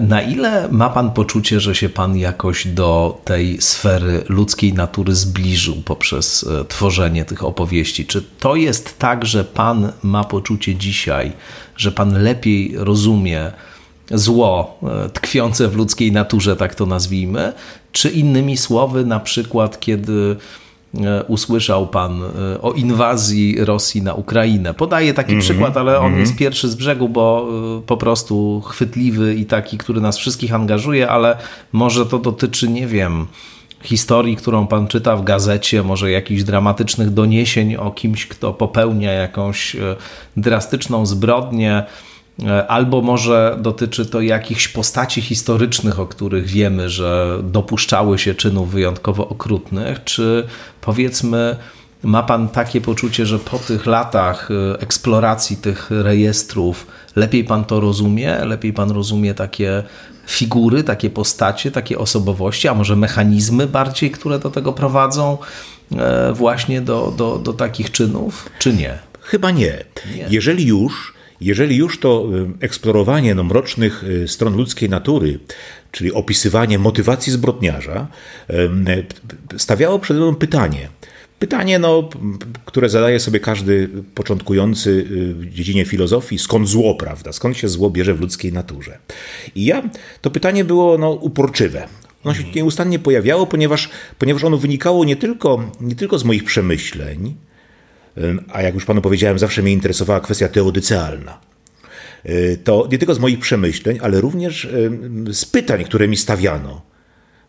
Na ile ma Pan poczucie, że się Pan jakoś do tej sfery ludzkiej natury zbliżył poprzez e, tworzenie tych opowieści? Czy to jest tak, że Pan ma poczucie dzisiaj, że Pan lepiej rozumie zło e, tkwiące w ludzkiej naturze, tak to nazwijmy? Czy innymi słowy, na przykład, kiedy E, usłyszał pan e, o inwazji Rosji na Ukrainę. Podaję taki mm -hmm. przykład, ale on mm -hmm. jest pierwszy z brzegu, bo e, po prostu chwytliwy i taki, który nas wszystkich angażuje, ale może to dotyczy, nie wiem, historii, którą pan czyta w gazecie, może jakichś dramatycznych doniesień o kimś, kto popełnia jakąś drastyczną zbrodnię E, albo może dotyczy to jakichś postaci historycznych, o których wiemy, że dopuszczały się czynów wyjątkowo okrutnych, czy powiedzmy, ma Pan takie poczucie, że po tych latach e, eksploracji tych rejestrów lepiej Pan to rozumie? Lepiej Pan rozumie takie figury, takie postacie, takie osobowości, a może mechanizmy bardziej, które do tego prowadzą, e, właśnie do, do, do takich czynów, czy nie? Chyba nie. nie. Jeżeli już, jeżeli już to eksplorowanie no, mrocznych y, stron ludzkiej natury, czyli opisywanie motywacji zbrodniarza, stawiało przed mną pytanie. Pytanie, no, które zadaje sobie każdy początkujący y, w dziedzinie filozofii, skąd zło, prawda? Skąd się zło bierze w ludzkiej naturze? I ja, to pytanie było no, uporczywe. Ono się nieustannie pojawiało, ponieważ, ponieważ ono wynikało nie tylko, nie tylko z moich przemyśleń, a jak już panu powiedziałem, zawsze mnie interesowała kwestia teodycealna. Y, to nie tylko z moich przemyśleń, ale również z pytań, które mi stawiano.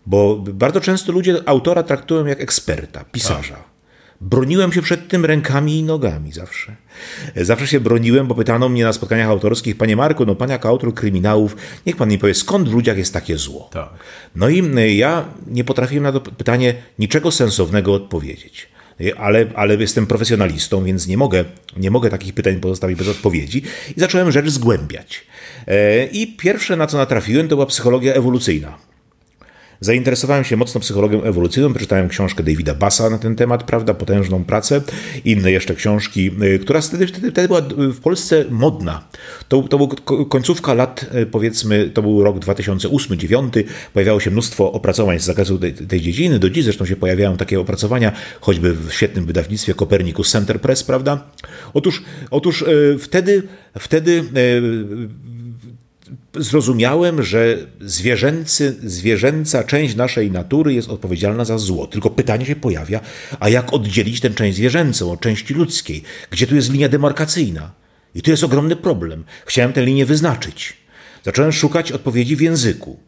Bo bardzo często ludzie autora traktują jak eksperta, pisarza. Tak. Broniłem się przed tym rękami i nogami zawsze. Zawsze się broniłem, bo pytano mnie na spotkaniach autorskich, panie Marku, no pan jako autor kryminałów, niech pan mi powie, skąd w ludziach jest takie zło? Tak. No i y, ja nie potrafiłem na to pytanie niczego sensownego odpowiedzieć ale, ale jestem profesjonalistą, więc nie mogę, nie mogę takich pytań pozostawić bez odpowiedzi. I zacząłem rzecz zgłębiać. E, I pierwsze, na co natrafiłem, to była psychologia ewolucyjna. Zainteresowałem się mocno psychologią ewolucyjną, przeczytałem książkę Davida Bassa na ten temat, prawda, potężną pracę, inne jeszcze książki, y, która wtedy, wtedy, wtedy była w Polsce modna. To, to był końcówka lat, y, powiedzmy, to był rok 2008-2009, pojawiało się mnóstwo opracowań z zakresu tej, tej, dziedziny, do dziś zresztą się pojawiają takie opracowania, choćby w świetnym wydawnictwie Copernicus Center Press, prawda. Otóż, otóż y, wtedy, wtedy zrozumiałem, że zwierzęcy, zwierzęca część naszej natury jest odpowiedzialna za zło. Tylko pytanie się pojawia, a jak oddzielić tę część zwierzęcą od części ludzkiej? Gdzie tu jest linia demarkacyjna? I tu jest ogromny problem. Chciałem tę linię wyznaczyć. Zacząłem szukać odpowiedzi w języku.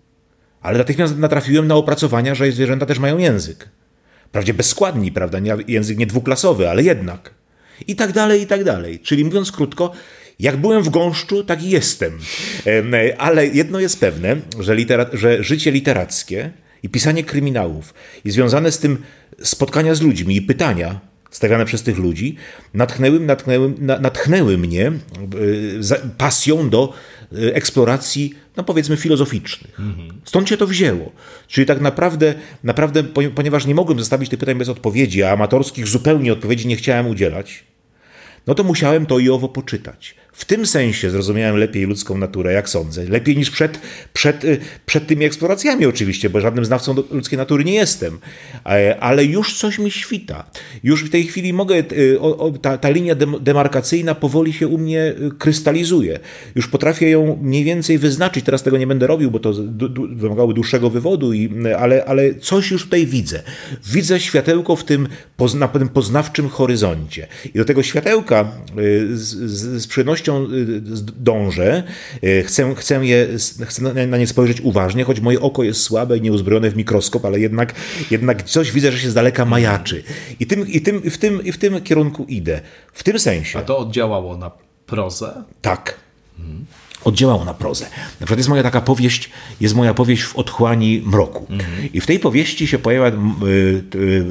Ale natychmiast natrafiłem na opracowania, że zwierzęta też mają język. Wprawdzie bezskładni, prawda? Język nie dwuklasowy, ale jednak. I tak dalej, i tak dalej. Czyli mówiąc krótko, jak byłem w gąszczu, tak i jestem. Ale jedno jest pewne, że, że życie literackie i pisanie kryminałów i związane z tym spotkania z ludźmi i pytania stawiane przez tych ludzi natchnęły, natchnęły, natchnęły mnie pasją do e, eksploracji, no powiedzmy, filozoficznych. Stąd się to wzięło. Czyli tak naprawdę, naprawdę, ponieważ nie mogłem zostawić tych pytań bez odpowiedzi, a amatorskich zupełnie odpowiedzi nie chciałem udzielać, no to musiałem to i owo poczytać. W tym sensie zrozumiałem lepiej ludzką naturę, jak sądzę. Lepiej niż przed, przed, y, przed tymi eksploracjami oczywiście, bo żadnym znawcą ludzkiej natury nie jestem. Ale już coś mi świta. Już w tej chwili mogę, y, ta, ta linia demarkacyjna powoli się u mnie y, krystalizuje. Już potrafię ją mniej więcej wyznaczyć. Teraz tego nie będę robił, bo to wymagało dłuższego wywodu, i, ale, ale coś już tutaj widzę. Widzę światełko w tym, na tym poznawczym horyzoncie. I do tego światełka z, z, z przyjemnością Y, dążę, y, chcę, chcę, je, chcę na nie spojrzeć uważnie, choć moje oko jest słabe i nieuzbrojone w mikroskop, ale jednak, jednak coś widzę, że się z daleka majaczy. I, tym, i, tym, i, w tym, i w tym kierunku idę. W tym sensie. A to oddziałało na prozę? Tak. Hmm oddziałało na prozę. Na przykład jest moja taka powieść, jest moja powieść w otchłani mroku. Mhm. I w tej powieści się pojawia y, y,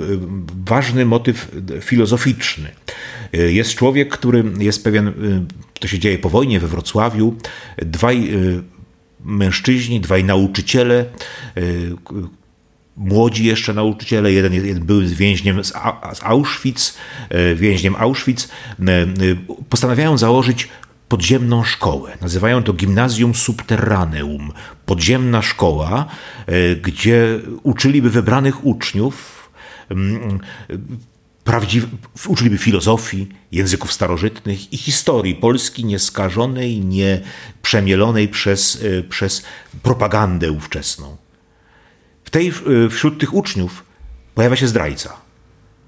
ważny motyw filozoficzny. Y, jest człowiek, który jest pewien, to się dzieje po wojnie we Wrocławiu, dwaj mężczyźni, dwaj nauczyciele, młodzi jeszcze nauczyciele, jeden był więźniem z Auschwitz, więźniem Auschwitz, postanawiają założyć podziemną szkołę. Nazywają to gimnazjum subterraneum. Podziemna szkoła, e, gdzie uczyliby wybranych uczniów mm, prawdziw, uczyliby filozofii, języków starożytnych i historii Polski nieskażonej, nie przemielonej przez, e, przez propagandę ówczesną. W tej, e, wśród tych uczniów pojawia się zdrajca.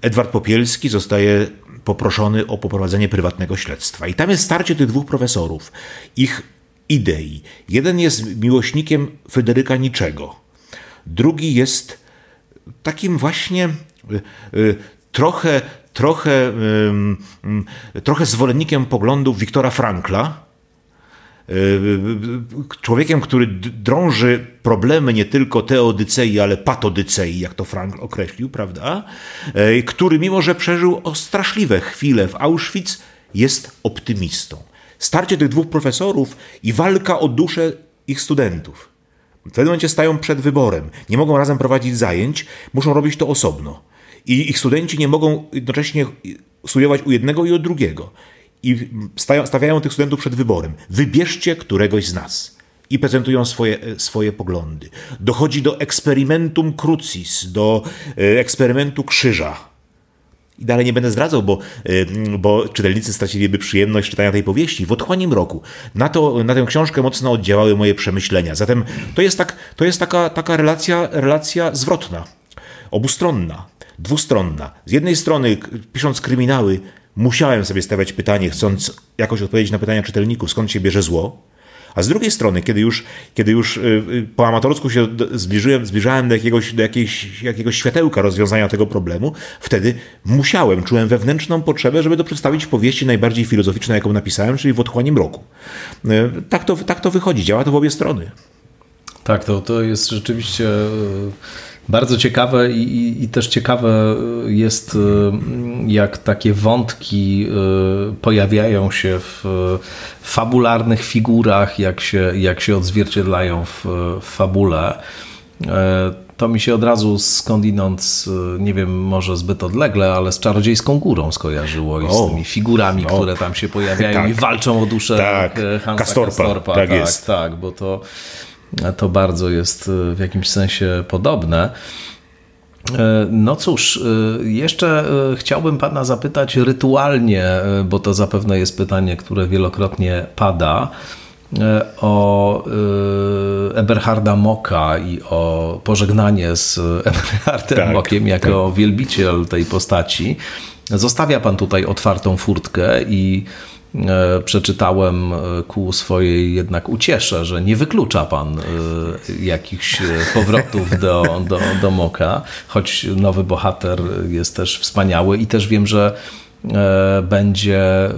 Edward Popielski zostaje poproszony o poprowadzenie prywatnego śledztwa. I tam jest starcie tych dwóch profesorów, ich idei. Jeden jest miłośnikiem Fryderyka Niczego, drugi jest takim właśnie y, y, trochę, trochę, trochę zwolennikiem poglądów Wiktora Frankla, człowiekiem, który drąży problemy nie tylko teodycei, ale patodycei, jak to Frank określił, prawda? Y, który mimo, że przeżył straszliwe chwile w Auschwitz, jest optymistą. Starcie tych dwóch profesorów i walka o duszę ich studentów. W pewnym momencie stają przed wyborem. Nie mogą razem prowadzić zajęć, muszą robić to osobno. I ich studenci nie mogą jednocześnie studiować u jednego i u drugiego i stawiają tych studentów przed wyborem. Wybierzcie któregoś z nas. I prezentują swoje, e, swoje poglądy. Dochodzi do eksperymentum crucis, do e, eksperymentu krzyża. I dalej nie będę zdradzał, bo, e, bo czytelnicy straciliby przyjemność czytania tej powieści w otchłanim roku. Na, to, na tę książkę mocno oddziałały moje przemyślenia. Zatem to jest, tak, to jest taka, taka relacja, relacja zwrotna, obustronna, dwustronna. Z jednej strony, pisząc kryminały, musiałem sobie stawiać pytanie, chcąc jakoś odpowiedzieć na pytania czytelników, skąd się bierze zło. A z drugiej strony, kiedy już, kiedy już y, y, po amatorsku się zbliżyłem, zbliżałem do, jakiegoś, do jakiejś, jakiegoś światełka rozwiązania tego problemu, wtedy musiałem, czułem wewnętrzną potrzebę, żeby to przedstawić w powieści najbardziej filozoficznej, jaką napisałem, czyli w Otchłani Mroku. Y, tak to, tak to wychodzi, działa to w obie strony. Tak, to, to jest rzeczywiście bardzo ciekawe i, i, i, też ciekawe jest, y, jak takie wątki y, pojawiają się w fabularnych figurach, jak się, jak się odzwierciedlają w, w fabule. E, to mi się od razu skądinąd, nie wiem, może zbyt odlegle, ale z czarodziejską górą skojarzyło i o, z tymi figurami, o, które tam się pojawiają tak, i walczą o duszę tak, Hansa Kastorpa. Kastorpa. Tak, tak, jest. tak, bo to to bardzo jest e, w jakimś sensie podobne. E, no cóż, e, jeszcze chciałbym Pana zapytać rytualnie, bo to zapewne jest pytanie, które wielokrotnie pada, o Eberharda Moka i o pożegnanie z Eberhardem tak, Mokiem jako tak. wielbiciel tej postaci. Zostawia Pan tutaj otwartą furtkę i przeczytałem e, ku swojej jednak uciesze, że nie wyklucza pan e, jakichś powrotów do, do, do Moka, choć nowy bohater jest też wspaniały i też wiem, że będzie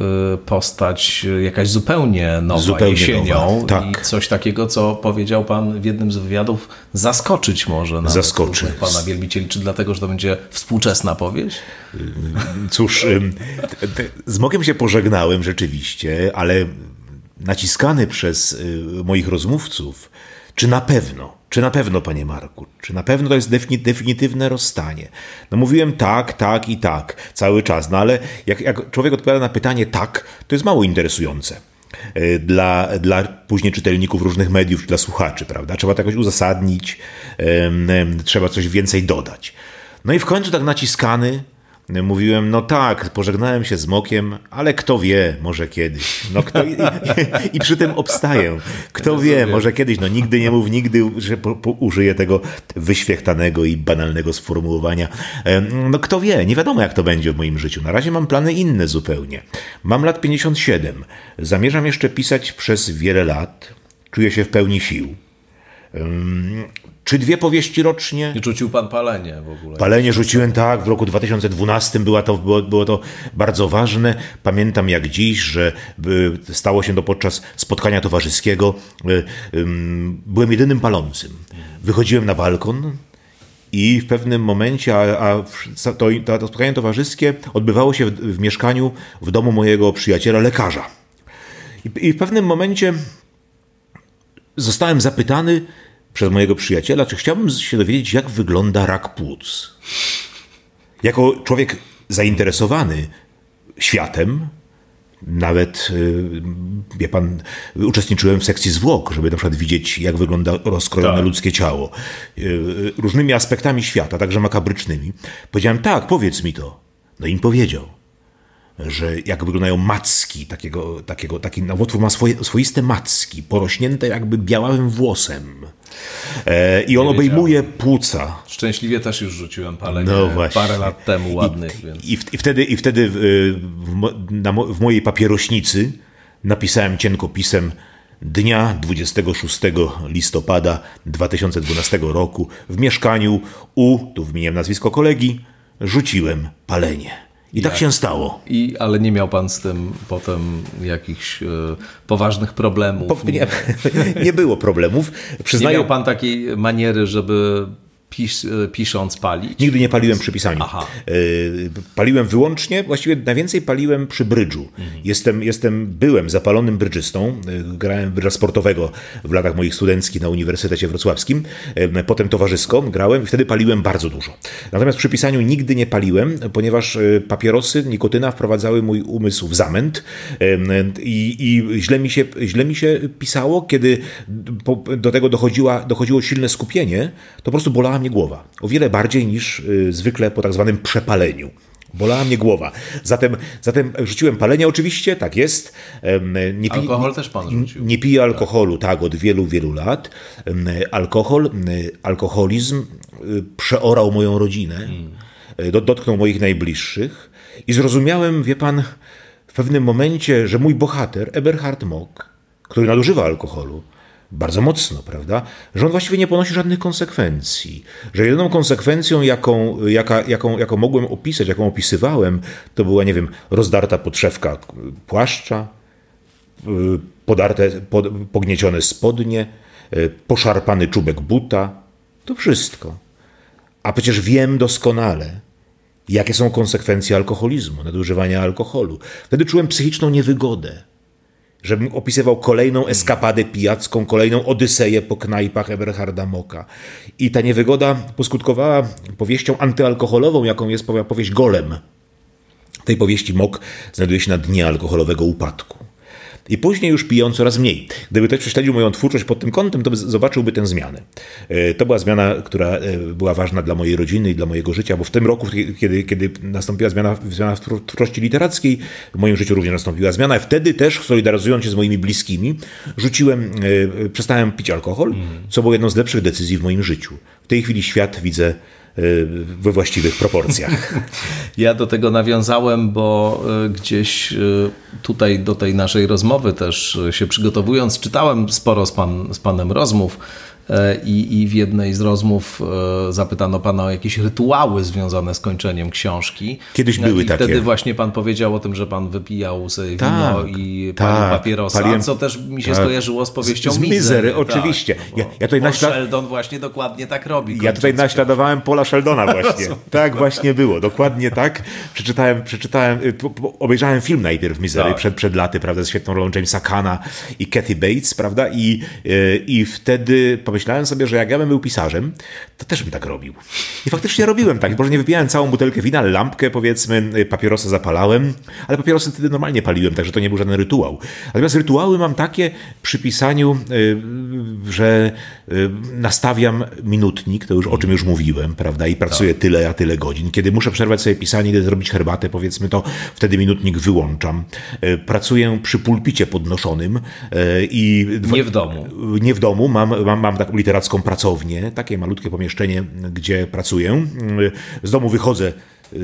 postać jakaś zupełnie nowa zupełnie jesienią nowa. Tak. i coś takiego, co powiedział pan w jednym z wywiadów, zaskoczyć może nawet Zaskoczy. pana wielbicieli, czy dlatego, że to będzie współczesna powieść? Cóż, z Mokiem się pożegnałem rzeczywiście, ale naciskany przez y, moich rozmówców, czy na pewno, czy na pewno, panie Marku, czy na pewno to jest definitywne rozstanie? No mówiłem tak, tak i tak cały czas, no ale jak, jak człowiek odpowiada na pytanie tak, to jest mało interesujące. e, dla, dla później czytelników różnych mediów, dla słuchaczy, prawda? Trzeba to jakoś uzasadnić, trzeba coś więcej dodać. No i w końcu tak naciskany Mówiłem, no tak, pożegnałem się z Mokiem, ale kto wie, może kiedyś. No kto, i, i, i przy tym obstaję. Kto wie, może kiedyś. No nigdy nie mów nigdy, że po, po, użyję tego wyświechtanego i banalnego sformułowania. No kto wie, nie wiadomo jak to będzie w moim życiu. Na razie mam plany inne zupełnie. Mam lat 57. Zamierzam jeszcze pisać przez wiele lat. Czuję się w pełni sił. Czy dwie powieści rocznie? I rzucił pan palenie w ogóle. Palenie rzuciłem tak, w roku 2012 była to, było, było to bardzo ważne. Pamiętam jak dziś, że y, stało się to podczas spotkania towarzyskiego. Y, byłem jedynym palącym. Wychodziłem na balkon, i w pewnym momencie, a, a to, to, spotkanie towarzyskie odbywało się w, w, mieszkaniu w domu mojego przyjaciela, lekarza. I, I, w pewnym momencie zostałem zapytany, przez mojego przyjaciela, czy chciałbym się dowiedzieć, jak wygląda rak płuc. Jako człowiek zainteresowany światem, nawet, y, wie pan, uczestniczyłem w sekcji zwłok, żeby na przykład widzieć, jak wygląda rozkrojone tak. ludzkie ciało. Y, różnymi aspektami świata, także makabrycznymi. Powiedziałem, tak, powiedz mi to. No im powiedział że jak wyglądają macki takiego, takiego taki nowotwór ma swoje, swoiste macki, porośnięte jakby białym włosem. E, I on obejmuje płuca. Szczęśliwie też już rzuciłem palenie no właśnie. parę lat temu ładnych. I, więc. i, w, i wtedy, i wtedy w, w, na, w mojej papierośnicy napisałem cienkopisem dnia 26 listopada 2012 roku w mieszkaniu u, tu wymieniłem nazwisko kolegi, rzuciłem palenie. I tak się stało. I, ale nie miał pan z tym potem jakichś e, poważnych problemów? Po, nie, nie było problemów. Przyznaję, nie miał pan takiej maniery, żeby pis, e, pisząc palić? Nigdy nie paliłem przy pisaniu. Aha. E, paliłem wyłącznie, właściwie najwięcej paliłem przy brydżu. Mhm. Jestem, jestem, byłem zapalonym brydżystą, e, grałem brydża sportowego w latach moich studenckich na Uniwersytecie Wrocławskim, potem towarzysko grałem i wtedy paliłem bardzo dużo. Natomiast przy pisaniu nigdy nie paliłem, ponieważ papierosy, nikotyna wprowadzały mój umysł w zamęt i, i źle, mi się, źle mi się pisało, kiedy do tego dochodziła, dochodziło silne skupienie, to po prostu bolała mnie głowa. O wiele bardziej niż y, zwykle po tak zwanym przepaleniu. Bolała mnie głowa. Zatem, zatem rzuciłem palenie oczywiście, tak jest. Nie pi- Alkohol też pan rzucił. Nie piję alkoholu, tak, od wielu, wielu lat. Alkohol, alkoholizm y, przeorał moją rodzinę, hmm. dotknął moich najbliższych i zrozumiałem, wie pan, w pewnym momencie, że mój bohater, Eberhard Mock, który nadużywa alkoholu, bardzo mocno, prawda? Że on właściwie nie ponosi żadnych konsekwencji. Że jedyną konsekwencją, jaką, jaka, jaką, jaką mogłem opisać, jaką opisywałem, to była, nie wiem, rozdarta podszewka płaszcza, y, podarte, pod, pogniecione spodnie, y, poszarpany czubek buta. To wszystko. A przecież wiem doskonale, jakie są konsekwencje alkoholizmu, nadużywania alkoholu. Wtedy czułem psychiczną niewygodę żebym opisywał kolejną eskapadę pijacką, kolejną odyseję po knajpach Eberharda Moka. I ta niewygoda poskutkowała powieścią antyalkoholową, jaką jest powieść Golem. W tej powieści Mok znajduje się na dnie alkoholowego upadku. I później już piją coraz mniej. Gdyby ktoś prześledził moją twórczość pod tym kątem, to by zobaczyłby tę zmianę. E, to była zmiana, która e, była ważna dla mojej rodziny i dla mojego życia, bo w tym roku, kiedy, kiedy nastąpiła zmiana, zmiana w twórczości literackiej, w moim życiu również nastąpiła zmiana. Wtedy też, solidaryzując się z moimi bliskimi, rzuciłem, e, przestałem pić alkohol, co było jedną z lepszych decyzji w moim życiu. W tej chwili świat widzę we właściwych proporcjach. Ja do tego nawiązałem, bo e, gdzieś e, tutaj do tej naszej rozmowy też się przygotowując, czytałem sporo z, pan, z Panem rozmów I, I w jednej z rozmów e, zapytano pana o jakieś rytuały związane z kończeniem książki. Kiedyś e, były I takie. Wtedy właśnie pan powiedział o tym, że pan wypijał sobie tak, wino i palił tak, papierosa, paliłem, co też mi się tak. skojarzyło z powieścią z, z Mizery. Mizery oczywiście. Tak, ja, ja tutaj naślad... Sheldon właśnie dokładnie tak robi. Ja tutaj naśladowałem Pola Sheldona właśnie. tak właśnie było, dokładnie tak. Przeczytałem, przeczytałem y, obejrzałem film najpierw Mizery tak. przed, przed laty, prawda, z świetną rolą Jamesa Kana i Kathy Bates, prawda, i, y, i wtedy pomyślałem, pomyślałem sobie, że jak ja bym był pisarzem, to też bym tak robił. I faktycznie robiłem tak. Może nie wypijałem całą butelkę wina, lampkę powiedzmy, papierosa zapalałem, ale papierosy wtedy normalnie paliłem, także to nie był żaden rytuał. Natomiast rytuały mam takie przy pisaniu, że nastawiam minutnik, to już o czym już mówiłem, prawda, i pracuję tak. tyle, a tyle godzin. Kiedy muszę przerwać sobie pisanie, idę zrobić herbatę, powiedzmy, to wtedy minutnik wyłączam. Pracuję przy pulpicie podnoszonym i... Nie w domu. Nie w domu, mam, mam, mam literacką pracownię, takie malutkie pomieszczenie, gdzie pracuję. Z domu wychodzę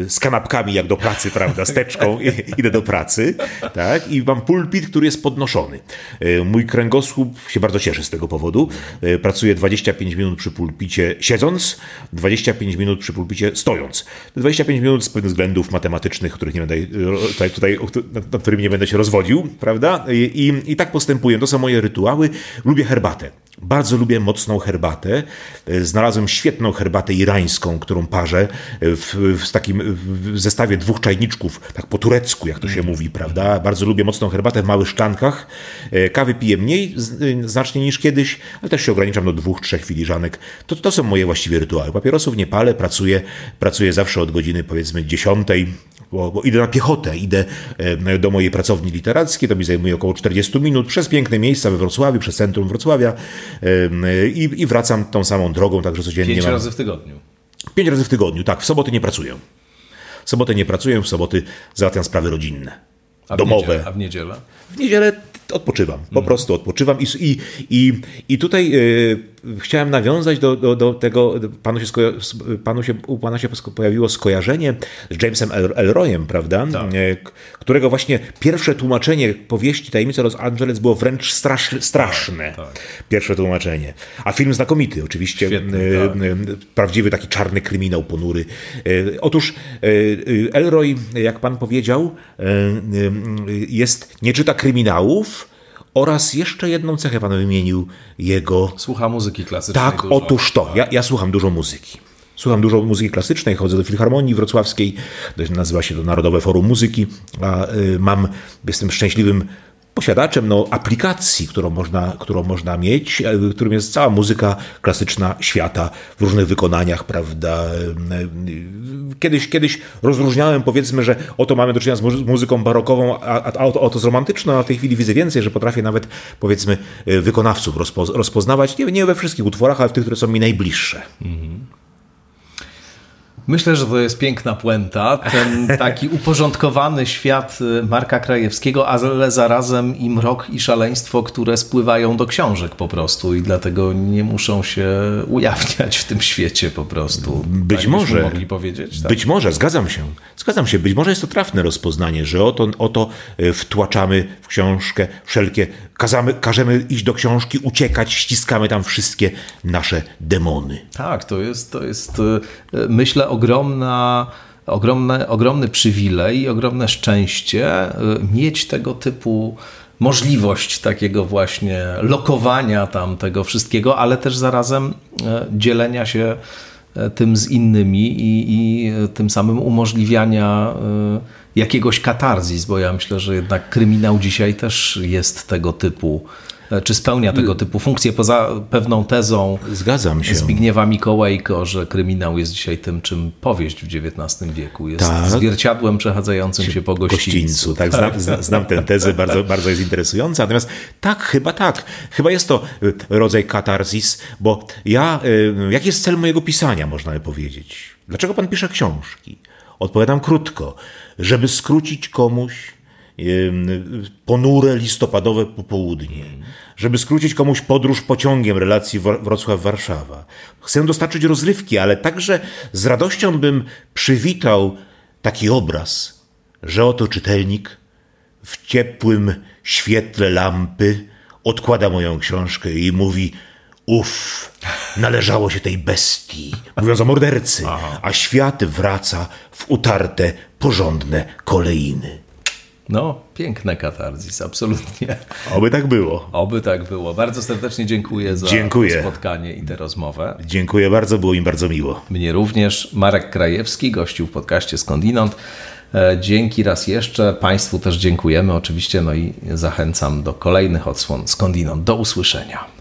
z kanapkami jak do pracy, prawda, z teczką idę do pracy, tak, i mam pulpit, który jest podnoszony. E, mój kręgosłup się bardzo cieszy z tego powodu. E, pracuję 25 minut przy pulpicie siedząc, 25 minut przy pulpicie stojąc. 25 minut z pewnych względów matematycznych, których nie będę tutaj, tutaj nad którymi nie będę się rozwodził, prawda, I, i tak postępuję. To są moje rytuały. Lubię herbatę. Bardzo lubię mocną herbatę. Znalazłem świetną herbatę irańską, którą parzę w, w takim w zestawie dwóch czajniczków, tak po turecku, jak to się mówi, prawda? Bardzo lubię mocną herbatę w małych szklankach. E, kawy piję mniej znacznie niż kiedyś, ale też się ograniczam do dwóch, trzech filiżanek. To, to są moje właściwie rytuały. Papierosów nie palę, pracuję, pracuję zawsze od godziny powiedzmy dziesiątej, bo, bo, idę na piechotę, idę do mojej pracowni literackiej, to mi zajmuje około 40 minut, przez piękne miejsca we Wrocławiu, przez centrum Wrocławia i, i wracam tą samą drogą, także codziennie Pięć mam... razy w tygodniu. Pięć razy w tygodniu, tak. W soboty nie pracuję. W sobotę nie pracuję, w soboty załatwiam sprawy rodzinne, a domowe. W niedzielę, a w niedzielę? W niedzielę odpoczywam, po mm. prostu odpoczywam i, i, i, i tutaj y, chciałem nawiązać do, do, do tego, panu się, panu się, u pana się pojawiło skojarzenie z Jamesem Elroyem, prawda? Tak. E, którego właśnie pierwsze tłumaczenie powieści Tajemnice Los Angeles było wręcz strasz, straszne. Tak, tak. Pierwsze tłumaczenie. A film znakomity, oczywiście. Świetny, e, tak. Prawdziwy taki czarny kryminał ponury. Otóż Elroy, jak pan powiedział, jest, nie czyta kryminałów, oraz jeszcze jedną cechę pan wymienił jego. Słucha muzyki klasycznej. Tak, dużo. otóż to. Ja, ja słucham dużo muzyki. Słucham dużo muzyki klasycznej, chodzę do Filharmonii Wrocławskiej, nazywa się to Narodowe Forum Muzyki, a y, mam, jestem szczęśliwym posiadaczem no, aplikacji, którą można, którą można mieć, w którym jest cała muzyka klasyczna świata w różnych wykonaniach, prawda. Kiedyś, kiedyś rozróżniałem, powiedzmy, że oto mamy do czynienia z muzyką barokową, a, a oto, z romantyczną, a w tej chwili widzę więcej, że potrafię nawet, powiedzmy, wykonawców rozpoznawać, nie, nie we wszystkich utworach, ale w tych, które są mi najbliższe. Mhm. Myślę, że to jest piękna puenta, ten taki uporządkowany świat y, Marka Krajewskiego, ale zarazem i mrok i szaleństwo, które spływają do książek po prostu i dlatego nie muszą się ujawniać w tym świecie po prostu. Być tak może. mogli powiedzieć. Tak? Być może, zgadzam się. Zgadzam się. Być może jest to trafne rozpoznanie, że oto, oto y, wtłaczamy w książkę wszelkie, kazamy, każemy iść do książki, uciekać, ściskamy tam wszystkie nasze demony. Tak, to jest, to jest y, myślę, ogromna, ogromne, ogromny przywilej i ogromne szczęście y, mieć tego typu możliwość takiego właśnie lokowania tam tego wszystkiego, ale też zarazem y, dzielenia się y, tym z innymi i, i tym samym umożliwiania jakiegoś katarzis, bo ja myślę, że jednak kryminał dzisiaj też jest tego typu czy spełnia tego typu funkcje, poza pewną tezą Zgadzam się. Zbigniewa Mikołajko, że kryminał jest dzisiaj tym, czym powieść w XIX wieku jest tak. zwierciadłem przechadzającym się po gościńcu. gościńcu tak, znam, znam, znam tę tezę, bardzo, bardzo jest interesująca. Natomiast tak, chyba tak. Chyba jest to e, rodzaj katarzis, bo ja, e, jaki jest cel mojego pisania, można by powiedzieć? Dlaczego pan pisze książki? Odpowiadam krótko. Żeby skrócić komuś ponure listopadowe popołudnie, żeby skrócić komuś podróż pociągiem relacji Wrocław-Warszawa. Chcę dostarczyć rozrywki, ale także z radością bym przywitał taki obraz, że oto czytelnik w ciepłym świetle lampy odkłada moją książkę i mówi Uff, należało się tej bestii, mówiąc o mordercy, a świat wraca w utarte, porządne kolejny. No, piękne katarzis, absolutnie. Oby tak było. Oby tak było. Bardzo serdecznie dziękuję za dziękuję. spotkanie i tę rozmowę. Dziękuję bardzo, było mi bardzo miło. Mnie również. Marek Krajewski, gościł w podcaście Skądinąd. E, dzięki raz jeszcze. Państwu też dziękujemy oczywiście, no i zachęcam do kolejnych odsłon Skądinąd. Do usłyszenia.